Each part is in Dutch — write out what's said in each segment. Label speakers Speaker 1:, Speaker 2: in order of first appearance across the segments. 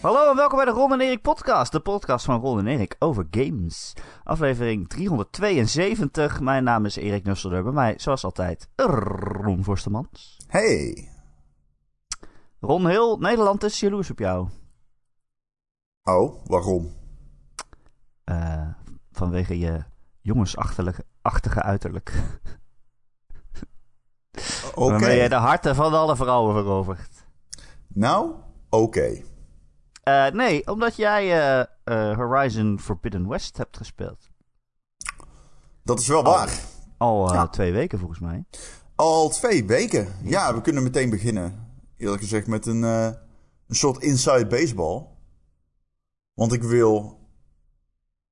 Speaker 1: Hallo en welkom bij de Ron en Erik podcast. De podcast van Ron en Erik over games. Aflevering 372. Mijn naam is Erik Nusselder. Bij mij, zoals altijd, Ron Forstemans.
Speaker 2: Hey.
Speaker 1: Ron, heel Nederland is jaloers op jou.
Speaker 2: Oh, waarom?
Speaker 1: Uh, vanwege je jongensachtige uiterlijk.
Speaker 2: Oké. Okay.
Speaker 1: Waarmee je de harten van alle vrouwen verovert.
Speaker 2: Nou, oké.
Speaker 1: Uh, nee, omdat jij uh, Horizon Forbidden West hebt gespeeld.
Speaker 2: Dat is wel waar.
Speaker 1: Al, al twee weken volgens mij.
Speaker 2: Al twee weken. Ja, we kunnen meteen beginnen. Eerlijk gezegd met een, een soort inside baseball. Want ik wil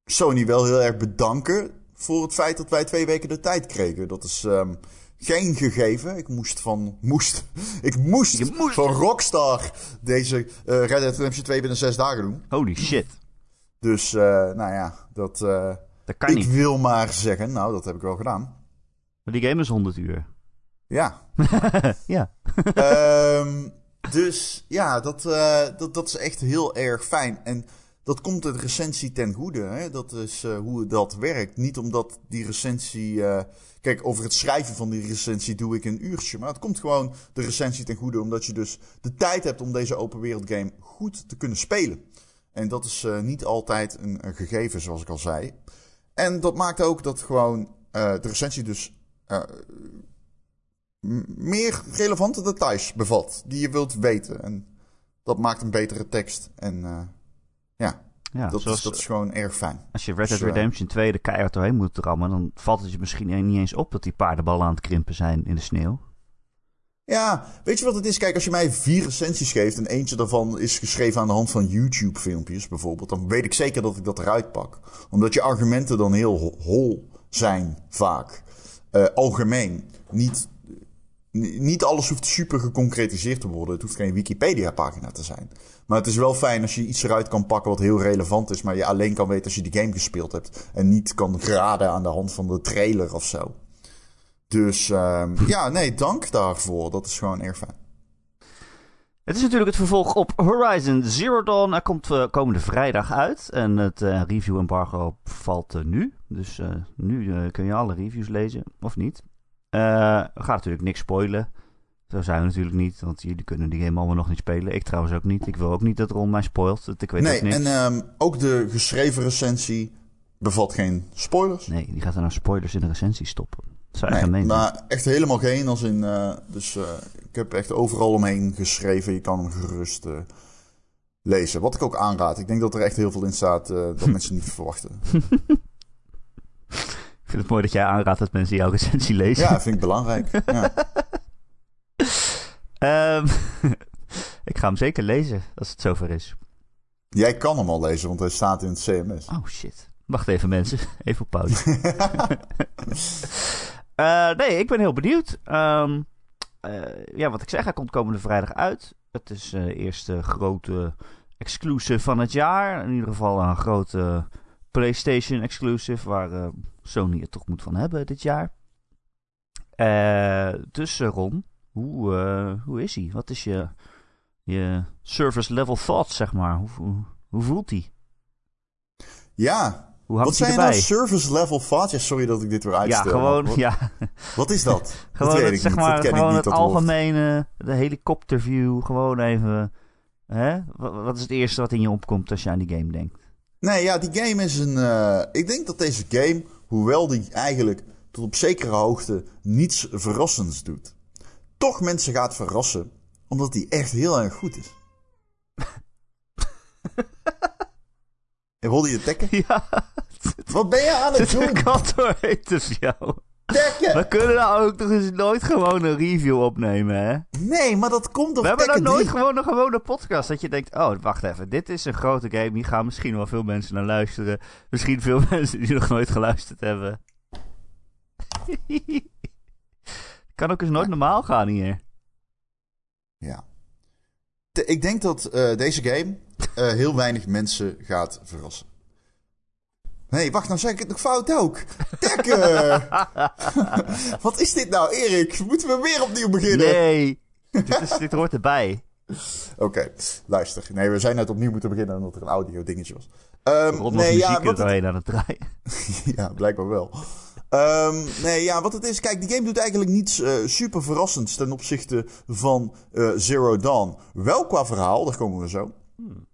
Speaker 2: Sony wel heel erg bedanken voor het feit dat wij twee weken de tijd kregen. Dat is um, geen gegeven. Ik moest van. Moest. Ik moest,
Speaker 1: moest.
Speaker 2: van Rockstar deze uh, Red Dead Redemption 2 binnen zes dagen doen.
Speaker 1: Holy shit.
Speaker 2: Dus, uh, nou ja, dat. Uh,
Speaker 1: dat kan
Speaker 2: ik
Speaker 1: niet.
Speaker 2: wil maar zeggen, nou, dat heb ik wel gedaan.
Speaker 1: Maar die game is 100 uur.
Speaker 2: Ja.
Speaker 1: ja.
Speaker 2: um, dus ja, dat, dat, dat is echt heel erg fijn. En dat komt de recensie ten goede. Hè? Dat is uh, hoe dat werkt. Niet omdat die recensie. Uh, kijk, over het schrijven van die recensie doe ik een uurtje. Maar het komt gewoon de recensie ten goede. Omdat je dus de tijd hebt om deze open wereld game goed te kunnen spelen. En dat is uh, niet altijd een, een, gegeven, zoals ik al zei. En dat maakt ook dat gewoon de recensie dus. meer relevante details bevat. Die je wilt weten. En dat maakt een betere tekst. En ja,
Speaker 1: ja
Speaker 2: dat,
Speaker 1: zoals,
Speaker 2: is, dat is gewoon erg fijn.
Speaker 1: Als je Red Dead Redemption 2 de keihard doorheen moet rammen, dan valt het je misschien niet eens op dat die paardenballen aan het krimpen zijn in de sneeuw.
Speaker 2: Ja, weet je wat het is? Kijk, als je mij vier recensies geeft en eentje daarvan is geschreven aan de hand van YouTube-filmpjes bijvoorbeeld, dan weet ik zeker dat ik dat eruit pak. Omdat je argumenten dan heel hol zijn, vaak. Uh, algemeen. Niet, niet alles hoeft super geconcretiseerd te worden. Het hoeft geen Wikipedia-pagina te zijn. Maar het is wel fijn als je iets eruit kan pakken wat heel relevant is, maar je alleen kan weten als je die game gespeeld hebt. En niet kan raden aan de hand van de trailer of zo. Dus uh, ja, nee, dank daarvoor. Dat is gewoon erg fijn.
Speaker 1: Het is natuurlijk het vervolg op Horizon Zero Dawn. Hij komt uh, komende vrijdag uit. En het uh, review embargo valt uh, nu. Dus nu kun je alle reviews lezen, of niet. We gaan natuurlijk niks spoilen. Zo zijn we natuurlijk niet, want jullie kunnen die game allemaal nog niet spelen. Ik trouwens ook niet. Ik wil ook niet dat Ron mij spoilt. Ik weet
Speaker 2: nee, en um, ook de geschreven recensie bevat geen spoilers.
Speaker 1: Nee, die gaat er nou spoilers in de recensie stoppen. Dat zou
Speaker 2: nee,
Speaker 1: echt gemeen
Speaker 2: maar echt helemaal geen. Als in, uh, dus uh, ik heb echt overal omheen geschreven. Je kan hem gerust uh, lezen. Wat ik ook aanraad. Ik denk dat er echt heel veel in staat dat mensen niet verwachten.
Speaker 1: ik vind het mooi dat jij aanraadt dat mensen jouw recensie lezen.
Speaker 2: Ja, vind ik belangrijk. ja.
Speaker 1: Um, ik ga hem zeker lezen als het zover is.
Speaker 2: Jij kan hem al lezen, want hij staat in het CMS.
Speaker 1: Oh shit. Wacht even mensen. Even op pauze. uh, nee, ik ben heel benieuwd. Um, uh, ja, wat ik zeg, hij komt komende vrijdag uit. Het is de uh, eerste grote exclusive van het jaar. In ieder geval een grote PlayStation exclusive waar Sony het toch moet van hebben dit jaar. dus Ron, hoe, hoe is hij? Wat is je, je service level thoughts, zeg maar? Hoe, hoe, hoe voelt hij?
Speaker 2: Ja.
Speaker 1: Hoe
Speaker 2: Wat zijn nou service level thoughts? Ja, sorry dat ik dit weer uitstel.
Speaker 1: Ja, gewoon,
Speaker 2: wat,
Speaker 1: ja.
Speaker 2: Wat is dat?
Speaker 1: gewoon
Speaker 2: dat weet
Speaker 1: het,
Speaker 2: ik
Speaker 1: zeg
Speaker 2: niet.
Speaker 1: maar,
Speaker 2: dat ken
Speaker 1: gewoon
Speaker 2: ik niet,
Speaker 1: het algemene, de helikopterview, gewoon even... Hè? Wat, wat is het eerste wat in je opkomt als je aan die game denkt?
Speaker 2: Nee, ja, die game is een... Uh, ik denk dat deze game, hoewel die eigenlijk tot op zekere hoogte niets verrassends doet toch mensen gaat verrassen. Omdat die echt heel erg goed is. wilde je tekken?
Speaker 1: Ja.
Speaker 2: Wat ben je aan het doen?
Speaker 1: Kantoor heet dus jou. We kunnen nou ook toch eens nooit gewoon een review opnemen, hè?
Speaker 2: Nee, maar dat komt toch
Speaker 1: We hebben dan nooit
Speaker 2: 3?
Speaker 1: gewoon een gewone podcast. Dat je denkt, oh, wacht even. Dit is een grote game. Hier gaan misschien wel veel mensen naar luisteren. Misschien veel mensen die nog nooit geluisterd hebben. kan ook eens nooit normaal gaan hier.
Speaker 2: Ja. Ik denk dat eh, deze game eh, heel weinig mensen gaat verrassen. Nee, wacht, nou zeg ik het nog fout ook. Tekken! Wat is dit nou, Erik? Moeten we weer opnieuw beginnen?
Speaker 1: Nee, dit, is, dit hoort erbij.
Speaker 2: Oké, luister. Nee, we zijn net opnieuw moeten beginnen omdat er een audio dingetje was. Um,
Speaker 1: nee, ja, wat het... aan het draaien.
Speaker 2: ja, blijkbaar wel. Um, nee, ja, wat het is... Kijk, die game doet eigenlijk niets uh, super verrassends ten opzichte van uh, Zero Dawn. Wel qua verhaal, daar komen we zo. Hmm.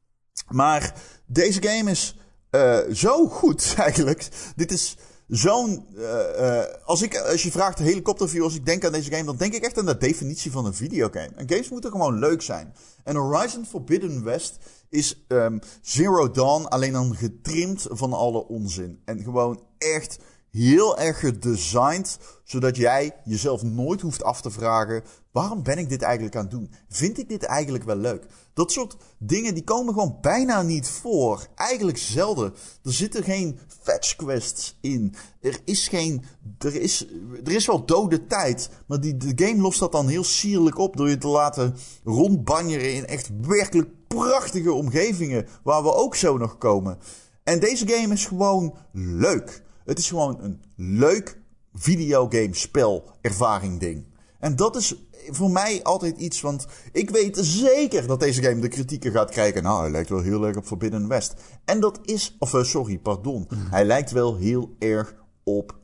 Speaker 2: Maar deze game is uh, zo goed eigenlijk. Dit is zo'n. Uh, uh, als, ik, als je vraagt helikopterview, als ik denk aan deze game, dan denk ik echt aan de definitie van een videogame. En games moeten gewoon leuk zijn. En Horizon Forbidden West is um, Zero Dawn alleen dan getrimd van alle onzin. En gewoon echt heel erg gedesigned, zodat jij jezelf nooit hoeft af te vragen: waarom ben ik dit eigenlijk aan het doen? Vind ik dit eigenlijk wel leuk? Dat soort dingen die komen gewoon bijna niet voor. Eigenlijk zelden. Er zitten geen fetch quests in. Er is geen. Er is, er is wel dode tijd. Maar die, de game lost dat dan heel sierlijk op door je te laten rondbanjeren in echt werkelijk prachtige omgevingen. Waar we ook zo nog komen. En deze game is gewoon leuk. Het is gewoon een leuk videogame spel ervaring ding. En dat is voor mij altijd iets, want ik weet zeker dat deze game de kritieken gaat krijgen. Nou, hij lijkt wel heel erg op Forbidden West. En dat is, of uh, sorry, pardon. Mhm. Hij lijkt wel heel erg op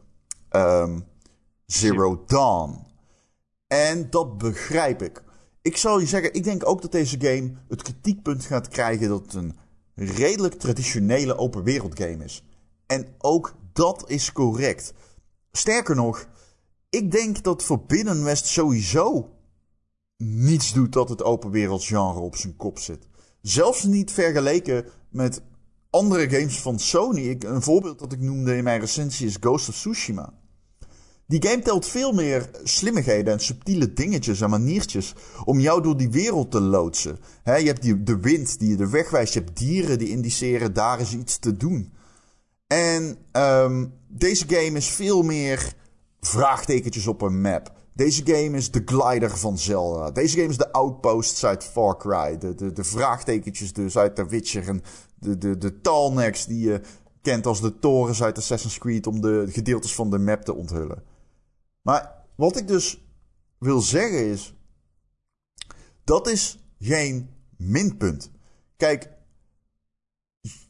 Speaker 2: um, Zero Dawn. En dat begrijp ik. Ik zal je zeggen, ik denk ook dat deze game het kritiekpunt gaat krijgen dat het een redelijk traditionele open wereld game is. En ook dat is correct. Sterker nog, ik denk dat Forbidden West sowieso niets doet dat het open wereld genre op zijn kop zit. Zelfs niet vergeleken met andere games van Sony. Ik, een voorbeeld dat ik noemde in mijn recensie is Ghost of Tsushima. Die game telt veel meer slimmigheden en subtiele dingetjes en maniertjes om jou door die wereld te loodsen. je hebt die, de wind die je de weg wijst, je hebt dieren die indiceren daar is iets te doen. En um, deze game is veel meer vraagtekentjes op een map. Deze game is de glider van Zelda. Deze game is de outposts uit Far Cry. De, de, de vraagtekentjes dus uit The Witcher. En de, de, de die je kent als de torens uit Assassin's Creed... om de gedeeltes van de map te onthullen. Maar wat ik dus wil zeggen is... Dat is geen minpunt. Kijk,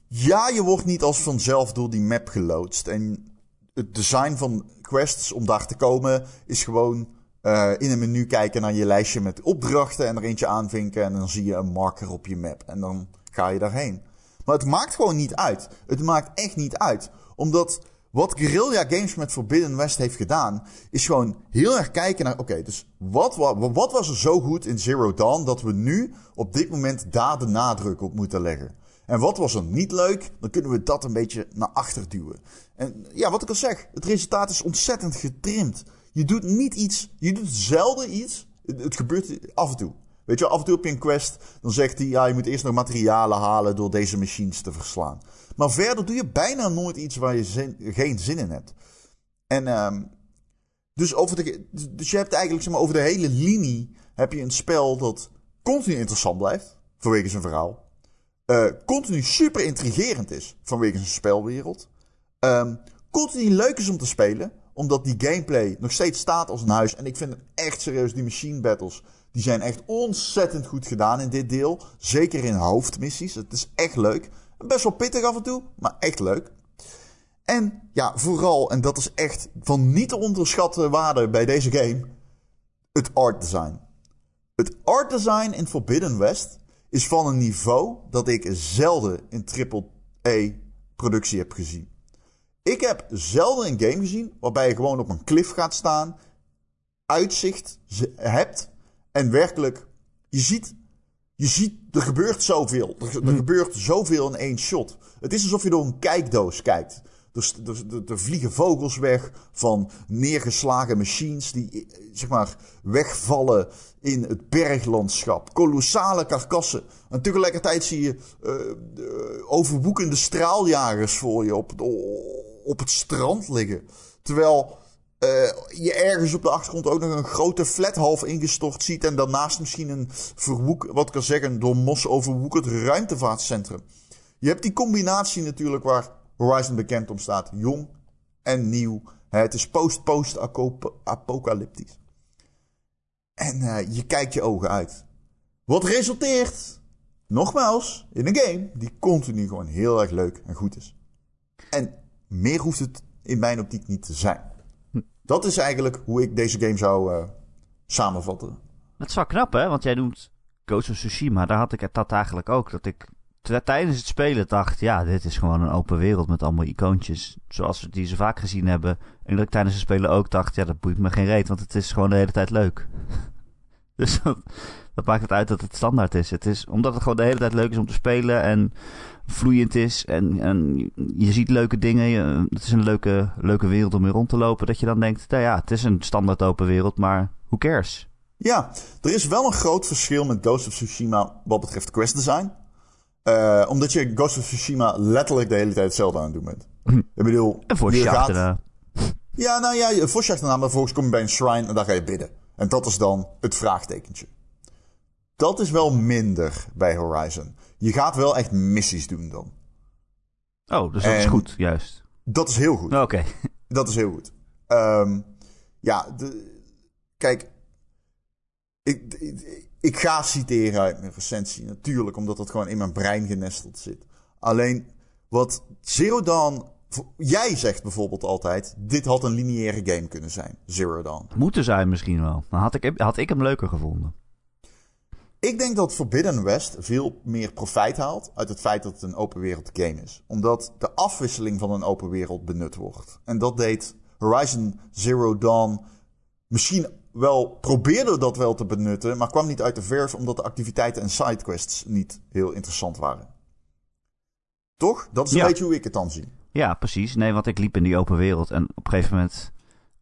Speaker 2: ja, je wordt niet als vanzelf door die map geloodst. En het design van quests om daar te komen is gewoon uh, in een menu kijken naar je lijstje met opdrachten en er eentje aanvinken. En dan zie je een marker op je map. En dan ga je daarheen. Maar het maakt gewoon niet uit. Het maakt echt niet uit. Omdat wat Guerrilla Games met Forbidden West heeft gedaan, is gewoon heel erg kijken naar: oké, dus wat, wat, wat was er zo goed in Zero Dawn dat we nu op dit moment daar de nadruk op moeten leggen? En wat was er niet leuk, dan kunnen we dat een beetje naar achter duwen. En ja, wat ik al zeg, het resultaat is ontzettend getrimd. Je doet niet iets, je doet zelden iets. Het, gebeurt af en toe. Weet je, af en toe heb je een quest, dan zegt hij, ja, je moet eerst nog materialen halen door deze machines te verslaan. Maar verder doe je bijna nooit iets waar je geen zin in hebt. En um, dus, over de, dus je hebt eigenlijk zeg maar, over de hele linie heb je een spel dat continu interessant blijft, vanwege zijn verhaal uh, continu super intrigerend is vanwege zijn spelwereld. Um, continu leuk is om te spelen, omdat die gameplay nog steeds staat als een huis. En ik vind het echt serieus, die machine battles, die zijn echt ontzettend goed gedaan in dit deel. Zeker in hoofdmissies. Het is echt leuk. Best wel pittig af en toe, maar echt leuk. En ja, vooral, en dat is echt van niet te onderschatten waarde bij deze game, het art design. Het art design in Forbidden West is van een niveau dat ik zelden in triple-A-productie heb gezien. Ik heb zelden een game gezien waarbij je gewoon op een cliff gaat staan, uitzicht hebt en werkelijk, je ziet, je ziet, er gebeurt zoveel. Er, er hm. gebeurt zoveel in één shot. Het is alsof je door een kijkdoos kijkt. Er, er, er, vliegen vogels weg van neergeslagen machines die zeg maar wegvallen in het berglandschap. Kolossale karkassen. En tegelijkertijd zie je uh, overwoekende straaljagers voor je op, op het strand liggen. Terwijl uh, je ergens op de achtergrond ook nog een grote flat half ingestort ziet. En daarnaast misschien een verwoek, wat kan zeggen, door mos overwoekerd ruimtevaartcentrum. Je hebt die combinatie natuurlijk waar Horizon bekend om staat. Jong en nieuw. Het is post-post-apocalyptisch. En uh, je kijkt je ogen uit. Wat resulteert, nogmaals, in een game die continu gewoon heel erg leuk en goed is. En meer hoeft het in mijn optiek niet te zijn. Dat is eigenlijk hoe ik deze game zou uh, samenvatten.
Speaker 1: Dat is wel knap, hè? Want jij noemt Ghost of Tsushima. Daar had ik het eigenlijk ook. Dat ik tijdens het spelen dacht... Ja, dit is gewoon een open wereld met allemaal icoontjes. Zoals we die ze vaak gezien hebben. En dat ik tijdens het spelen ook dacht... Ja, dat boeit me geen reet. Want het is gewoon de hele tijd leuk. dus dat, dat, maakt het uit dat het standaard is. Het is omdat het gewoon de hele tijd leuk is om te spelen. En vloeiend is. En, en je ziet leuke dingen. het is een leuke, leuke wereld om in rond te lopen. Dat je dan denkt... Nou ja, het is een standaard open wereld. Maar who cares?
Speaker 2: Ja, er is wel een groot verschil met Ghost of Tsushima wat betreft quest design. Uh, omdat je Ghost of Tsushima letterlijk de hele tijd hetzelfde aan het doen bent.
Speaker 1: Hm. Ik bedoel, een gaat...
Speaker 2: Ja, nou ja, achterna, maar vervolgens kom je bij een shrine en dan ga je bidden. En dat is dan het vraagtekentje. Dat is wel minder bij Horizon. Je gaat wel echt missies doen dan.
Speaker 1: Oh, dus dat is goed, juist.
Speaker 2: Dat is heel goed.
Speaker 1: Oké.
Speaker 2: Dat is heel goed. Um, ja, de, kijk, ik, ik, ga citeren uit mijn recensie, natuurlijk, omdat dat gewoon in mijn brein genesteld zit. Alleen, wat Zero Dawn... Jij zegt bijvoorbeeld altijd, dit had een lineaire game kunnen zijn, Zero Dawn.
Speaker 1: Moeten zijn misschien wel. Dan had ik, had ik hem leuker gevonden.
Speaker 2: Ik denk dat Forbidden West veel meer profijt haalt uit het feit dat het een open wereld game is. Omdat de afwisseling van een open wereld benut wordt. En dat deed Horizon Zero Dawn misschien wel probeerde dat wel te benutten, maar kwam niet uit de verf omdat de activiteiten en sidequests niet heel interessant waren. Toch? Dat is een beetje hoe ik het dan zie.
Speaker 1: Ja, precies. Nee, want ik liep in die open wereld en op een gegeven moment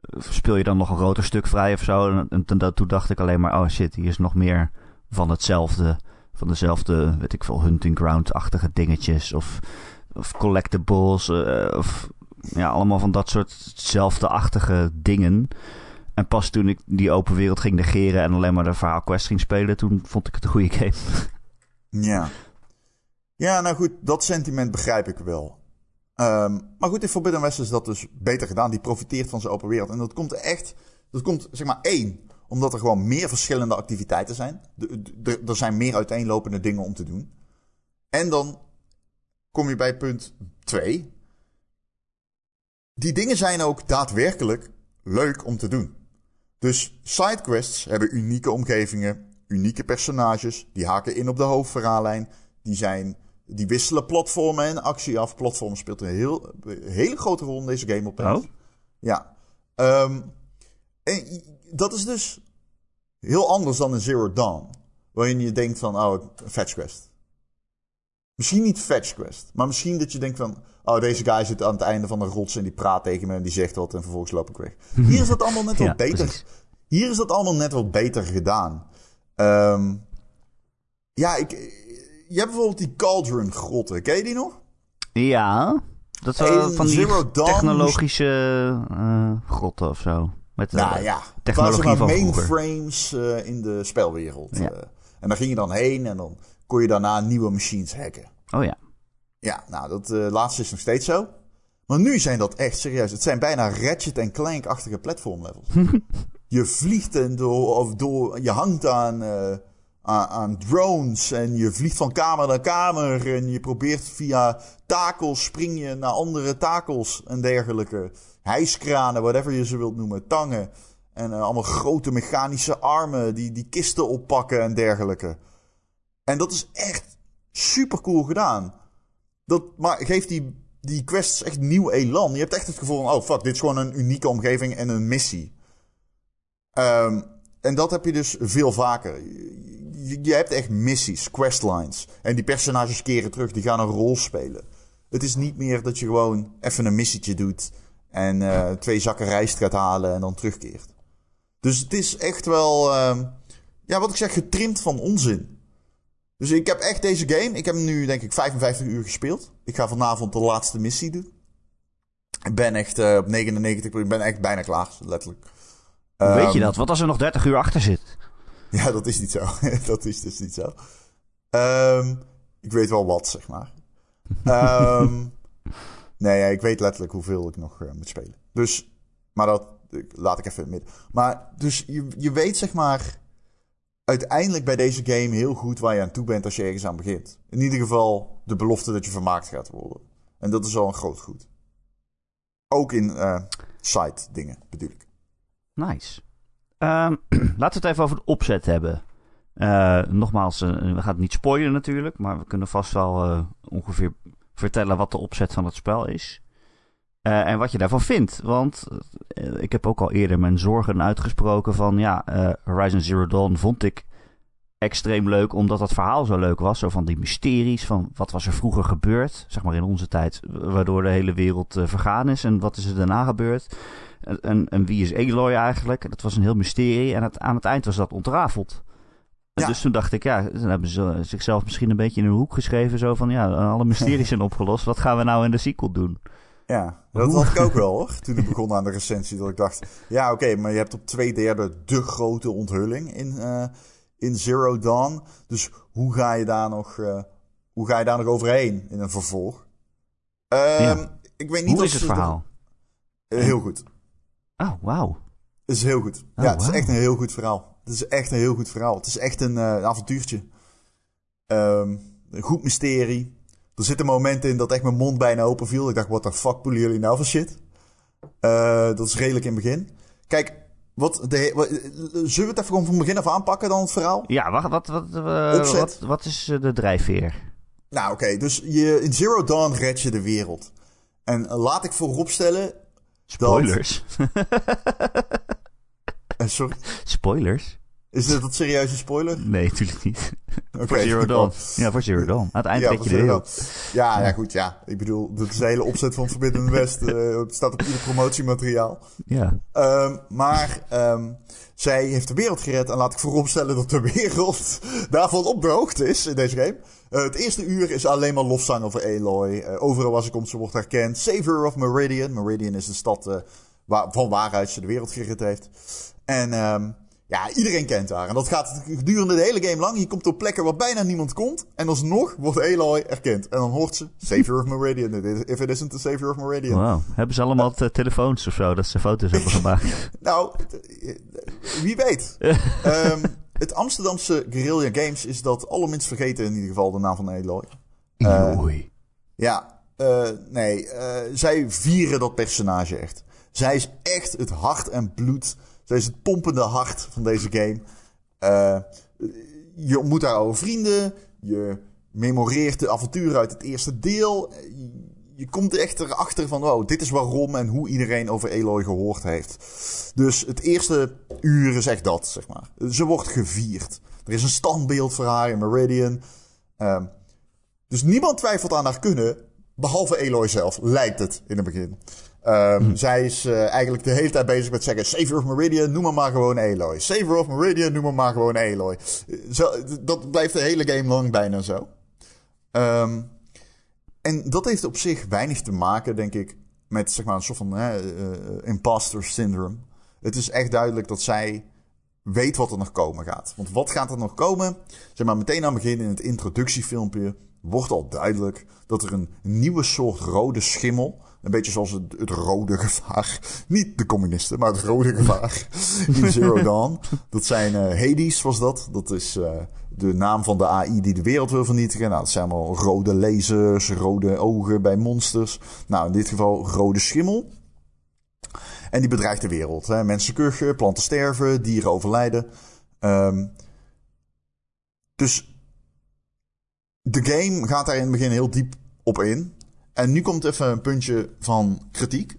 Speaker 1: eh, speel je dan nog een groter stuk vrij of zo. En, en, toen dacht ik alleen maar, oh shit, hier is nog meer van hetzelfde. Van dezelfde, weet ik veel, hunting ground-achtige dingetjes. Of, of collectibles. Uh, of ja, allemaal van dat soort dingen. En pas toen ik die open wereld ging negeren en alleen maar de verhaal quest ging spelen, toen vond ik het een goede game.
Speaker 2: Ja. Ja, nou goed, dat sentiment begrijp ik wel. Um, maar goed, in Forbidden West is dat dus beter gedaan. Die profiteert van zijn open wereld. En dat komt echt, dat komt zeg maar één, omdat er gewoon meer verschillende activiteiten zijn. Er zijn meer uiteenlopende dingen om te doen. En dan kom je bij punt twee. Die dingen zijn ook daadwerkelijk leuk om te doen. Dus sidequests hebben unieke omgevingen, unieke personages, die haken in op de hoofdverhaallijn, die, zijn, die wisselen platformen en actie af. Platformen speelt een, heel, hele grote rol in deze game opeens. Oh. Ja. Um, en dat is dus heel anders dan in Zero Dawn, waarin je denkt van, oh, een fetch quest. Misschien niet fetch quest, maar misschien dat je denkt van, oh, deze guy zit aan het einde van de rots en die praat tegen me en die zegt wat en vervolgens loop ik weg. Hier is dat allemaal net wat beter. Hier is dat allemaal net wat beter gedaan. Um, ja, ik, je hebt bijvoorbeeld die Cauldron grotten. Ken je die nog?
Speaker 1: Ja, dat zijn van die technologische uh, grotten of zo. Met
Speaker 2: de nou ja, technologie van mainframes uh, in de spelwereld. Ja. Uh, en daar ging je dan heen en dan kon je daarna nieuwe machines hacken.
Speaker 1: Oh ja.
Speaker 2: Ja, nou, dat uh, laatste is nog steeds zo. Maar nu zijn dat echt serieus. Het zijn bijna Ratchet en Clank-achtige platformlevels. je vliegt en door, of door, je hangt aan, uh, aan, aan, drones en je vliegt van kamer naar kamer en je probeert via takels spring je naar andere takels en dergelijke. Hijskranen, whatever je ze wilt noemen, tangen. En uh, allemaal grote mechanische armen die, die kisten oppakken en dergelijke. En dat is echt super cool gedaan. Dat geeft die, die quests echt nieuw elan. Je hebt echt het gevoel van, oh fuck, dit is gewoon een unieke omgeving en een missie. Um, en dat heb je dus veel vaker. Je, je, hebt echt missies, questlines. En die personages keren terug, die gaan een rol spelen. Het is niet meer dat je gewoon even een missietje doet en uh, twee zakken rijst gaat halen en dan terugkeert. Dus het is echt wel, uh, ja, wat ik zeg, getrimd van onzin. Dus ik heb echt deze game. Ik heb hem nu denk ik 55 uur gespeeld. Ik ga vanavond de laatste missie doen. Ik ben echt uh, op 99, ik ben echt bijna klaar, letterlijk.
Speaker 1: Hoe weet je ehm, dat? Wat als er nog 30 uur achter zit?
Speaker 2: Ja, dat is niet zo. dat is dus niet zo. Um, ik weet wel wat, zeg maar. um, nee, ik weet letterlijk hoeveel ik nog uh, moet spelen. Dus, maar dat laat ik even in het midden. Maar, dus je, je weet zeg maar uiteindelijk bij deze game heel goed waar je aan toe bent als je ergens aan begint. In ieder geval de belofte dat je vermaakt gaat worden. En dat is al een groot goed. Ook in uh, side dingen, bedoel ik.
Speaker 1: Nice. Um, laten we het even over de opzet hebben. Uh, nogmaals, uh, we gaan het niet spoilen natuurlijk, maar we kunnen vast wel ongeveer vertellen wat de opzet van het spel is. Uh, en wat je daarvan vindt. Want uh, ik heb ook al eerder mijn zorgen uitgesproken van ja, uh, Horizon Zero Dawn vond ik extreem leuk omdat dat verhaal zo leuk was. Zo van die mysteries van wat was er vroeger gebeurd, zeg maar in onze tijd, waardoor de hele wereld vergaan is en wat is er daarna gebeurd. En, en wie is Aloy eigenlijk? Dat was een heel mysterie en het, aan het eind was dat ontrafeld. Ja. Dus toen dacht ik, ja, dan hebben ze zichzelf misschien een beetje in een hoek geschreven. Zo van, ja, alle mysteries zijn opgelost. Wat gaan we nou in de sequel doen?
Speaker 2: Ja, dat had ik ook wel hoor. Toen ik begon aan de recensie. Dat ik dacht, ja oké, okay, maar je hebt op twee derde de grote onthulling in, uh, in Zero Dawn. Dus hoe ga je daar nog, uh, hoe ga je daar nog overheen in een vervolg? Um, ja. Ik weet niet
Speaker 1: hoe is het verhaal?
Speaker 2: Uh, heel goed.
Speaker 1: Oh, wauw.
Speaker 2: Het is heel goed. Oh, ja, het is echt een heel goed verhaal. Het is echt een heel goed verhaal. Het is echt een, een avontuurtje. Um, een goed mysterie. Er zitten momenten in dat echt mijn mond bijna open viel. Ik dacht, what the fuck poelen jullie nou van shit? Uh, dat is redelijk in het begin. Kijk, wat de, wat, zullen we het even gewoon van begin af aanpakken dan het verhaal?
Speaker 1: Ja, wat, wat, wat, uh, wat, wat is de drijfveer?
Speaker 2: Nou oké, okay, dus je, in Zero Dawn red je de wereld. En laat ik vooropstellen...
Speaker 1: Spoilers.
Speaker 2: Dat... sorry?
Speaker 1: Spoilers?
Speaker 2: Is dit dat serieuze spoiler?
Speaker 1: Nee, natuurlijk niet. Okay. voor Zero Dawn. Ja, voor Zero Dawn. Aan het eind
Speaker 2: ja,
Speaker 1: je de heel.
Speaker 2: Ja, ja, goed, ja. Ik bedoel, dat is de hele opzet van Forbidden West. uh, staat op ieder promotiemateriaal.
Speaker 1: Ja.
Speaker 2: Um, maar um, zij heeft de wereld gered. En laat ik vooropstellen dat de wereld daarvan op de hoogte is in deze game. Uh, het eerste uur is alleen maar lofzang over Aloy. Uh, overal waar ze komt, ze wordt herkend. Savior of Meridian. Meridian is de stad waar, van waaruit ze de wereld gered heeft. En... Um, ja, iedereen kent haar. En dat gaat gedurende de hele game lang. Je komt op plekken waar bijna niemand komt. En alsnog wordt Aloy erkend. En dan hoort ze Savior of Meridian. If it isn't the Savior of Meridian.
Speaker 1: Wow. Hebben ze allemaal uh, telefoons of zo dat ze foto's hebben gemaakt?
Speaker 2: nou, wie weet. um, het Amsterdamse Guerrilla Games is dat allerminst vergeten in ieder geval de naam van Aloy.
Speaker 1: Uh,
Speaker 2: ja, uh, nee. zij vieren dat personage echt. Zij is echt het hart en bloed zij is het pompende hart van deze game. Uh, je ontmoet daar oude vrienden. Je memoreert de avonturen uit het eerste deel. Je komt er echt erachter van, wow, dit is waarom en hoe iedereen over Eloy gehoord heeft. Dus het eerste uur is echt dat, zeg maar. Ze wordt gevierd. Er is een standbeeld voor haar in Meridian. Uh, dus niemand twijfelt aan haar kunnen, behalve Eloy zelf, lijkt het in het begin. Um, hm. Zij is uh, eigenlijk de hele tijd bezig met zeggen: Savior of Meridian, noem maar, maar gewoon Aloy. Savior of Meridian, noem maar, maar gewoon Aloy. Zo, dat blijft de hele game lang bijna zo. Um, en dat heeft op zich weinig te maken, denk ik, met zeg maar, een soort van uh, imposter syndrome. Het is echt duidelijk dat zij weet wat er nog komen gaat. Want wat gaat er nog komen? Zeg maar, meteen aan het begin in het introductiefilmpje wordt al duidelijk dat er een nieuwe soort rode schimmel een beetje zoals het, het, rode gevaar. Niet de communisten, maar het rode gevaar in Zero Dawn. Dat zijn uh, Hades, was dat. Dat is uh, de naam van de AI die de wereld wil vernietigen. Nou, dat zijn allemaal rode lasers, rode ogen bij monsters. Nou, in dit geval rode schimmel. En die bedreigt de wereld. Hè. Mensen kuchen, planten sterven, dieren overlijden. Um, dus de game gaat daar in het begin heel diep op in. En nu komt even een puntje van kritiek.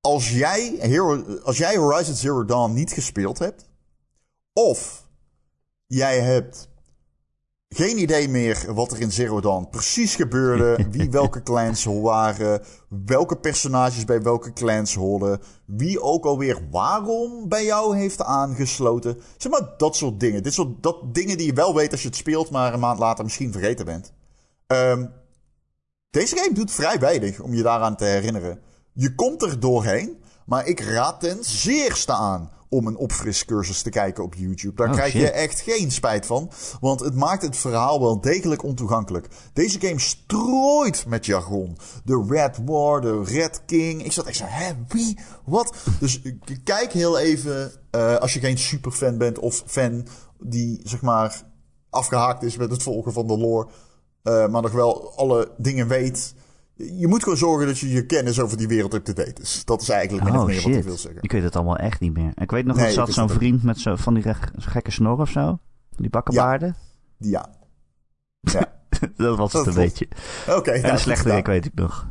Speaker 2: Als jij, Hero, als jij Horizon Zero Dawn niet gespeeld hebt, of jij hebt geen idee meer wat er in Zero Dawn precies gebeurde, wie welke clans waren, welke personages bij welke clans hoorden, wie ook alweer waarom bij jou heeft aangesloten. Zeg maar dat soort dingen. Dit soort dat dingen die je wel weet als je het speelt, maar een maand later misschien vergeten bent. Um, deze game doet vrij weinig om je daaraan te herinneren. Je komt er doorheen, maar ik raad ten zeerste aan om een opfriscursus te kijken op YouTube. Daar
Speaker 1: Oh,
Speaker 2: krijg je echt geen spijt van. Want het maakt het verhaal wel degelijk ontoegankelijk. Deze game strooit met jargon. De Red War, de Red King. Ik zat echt zo, hè, wie? Wat? Dus kijk heel even, eh, als je geen superfan bent of fan die, zeg maar, afgehaakt is met het volgen van de lore. Eh, maar nog wel alle dingen weet. Je moet gewoon zorgen dat je je kennis over die wereld up-to-date is. Dat is eigenlijk
Speaker 1: Oh
Speaker 2: meer wat ik wil zeggen.
Speaker 1: Ik weet het allemaal echt niet meer. Ik weet nog,
Speaker 2: Nee,
Speaker 1: dat
Speaker 2: ik
Speaker 1: zat zo'n vriend met zo, van die reg- gekke snor of zo. Die bakkenbaarden.
Speaker 2: Ja. Ja.
Speaker 1: dat was het
Speaker 2: Dat
Speaker 1: een beetje.
Speaker 2: Oké.
Speaker 1: En
Speaker 2: nou,
Speaker 1: de
Speaker 2: goed
Speaker 1: slechterik
Speaker 2: gedaan.
Speaker 1: weet ik nog.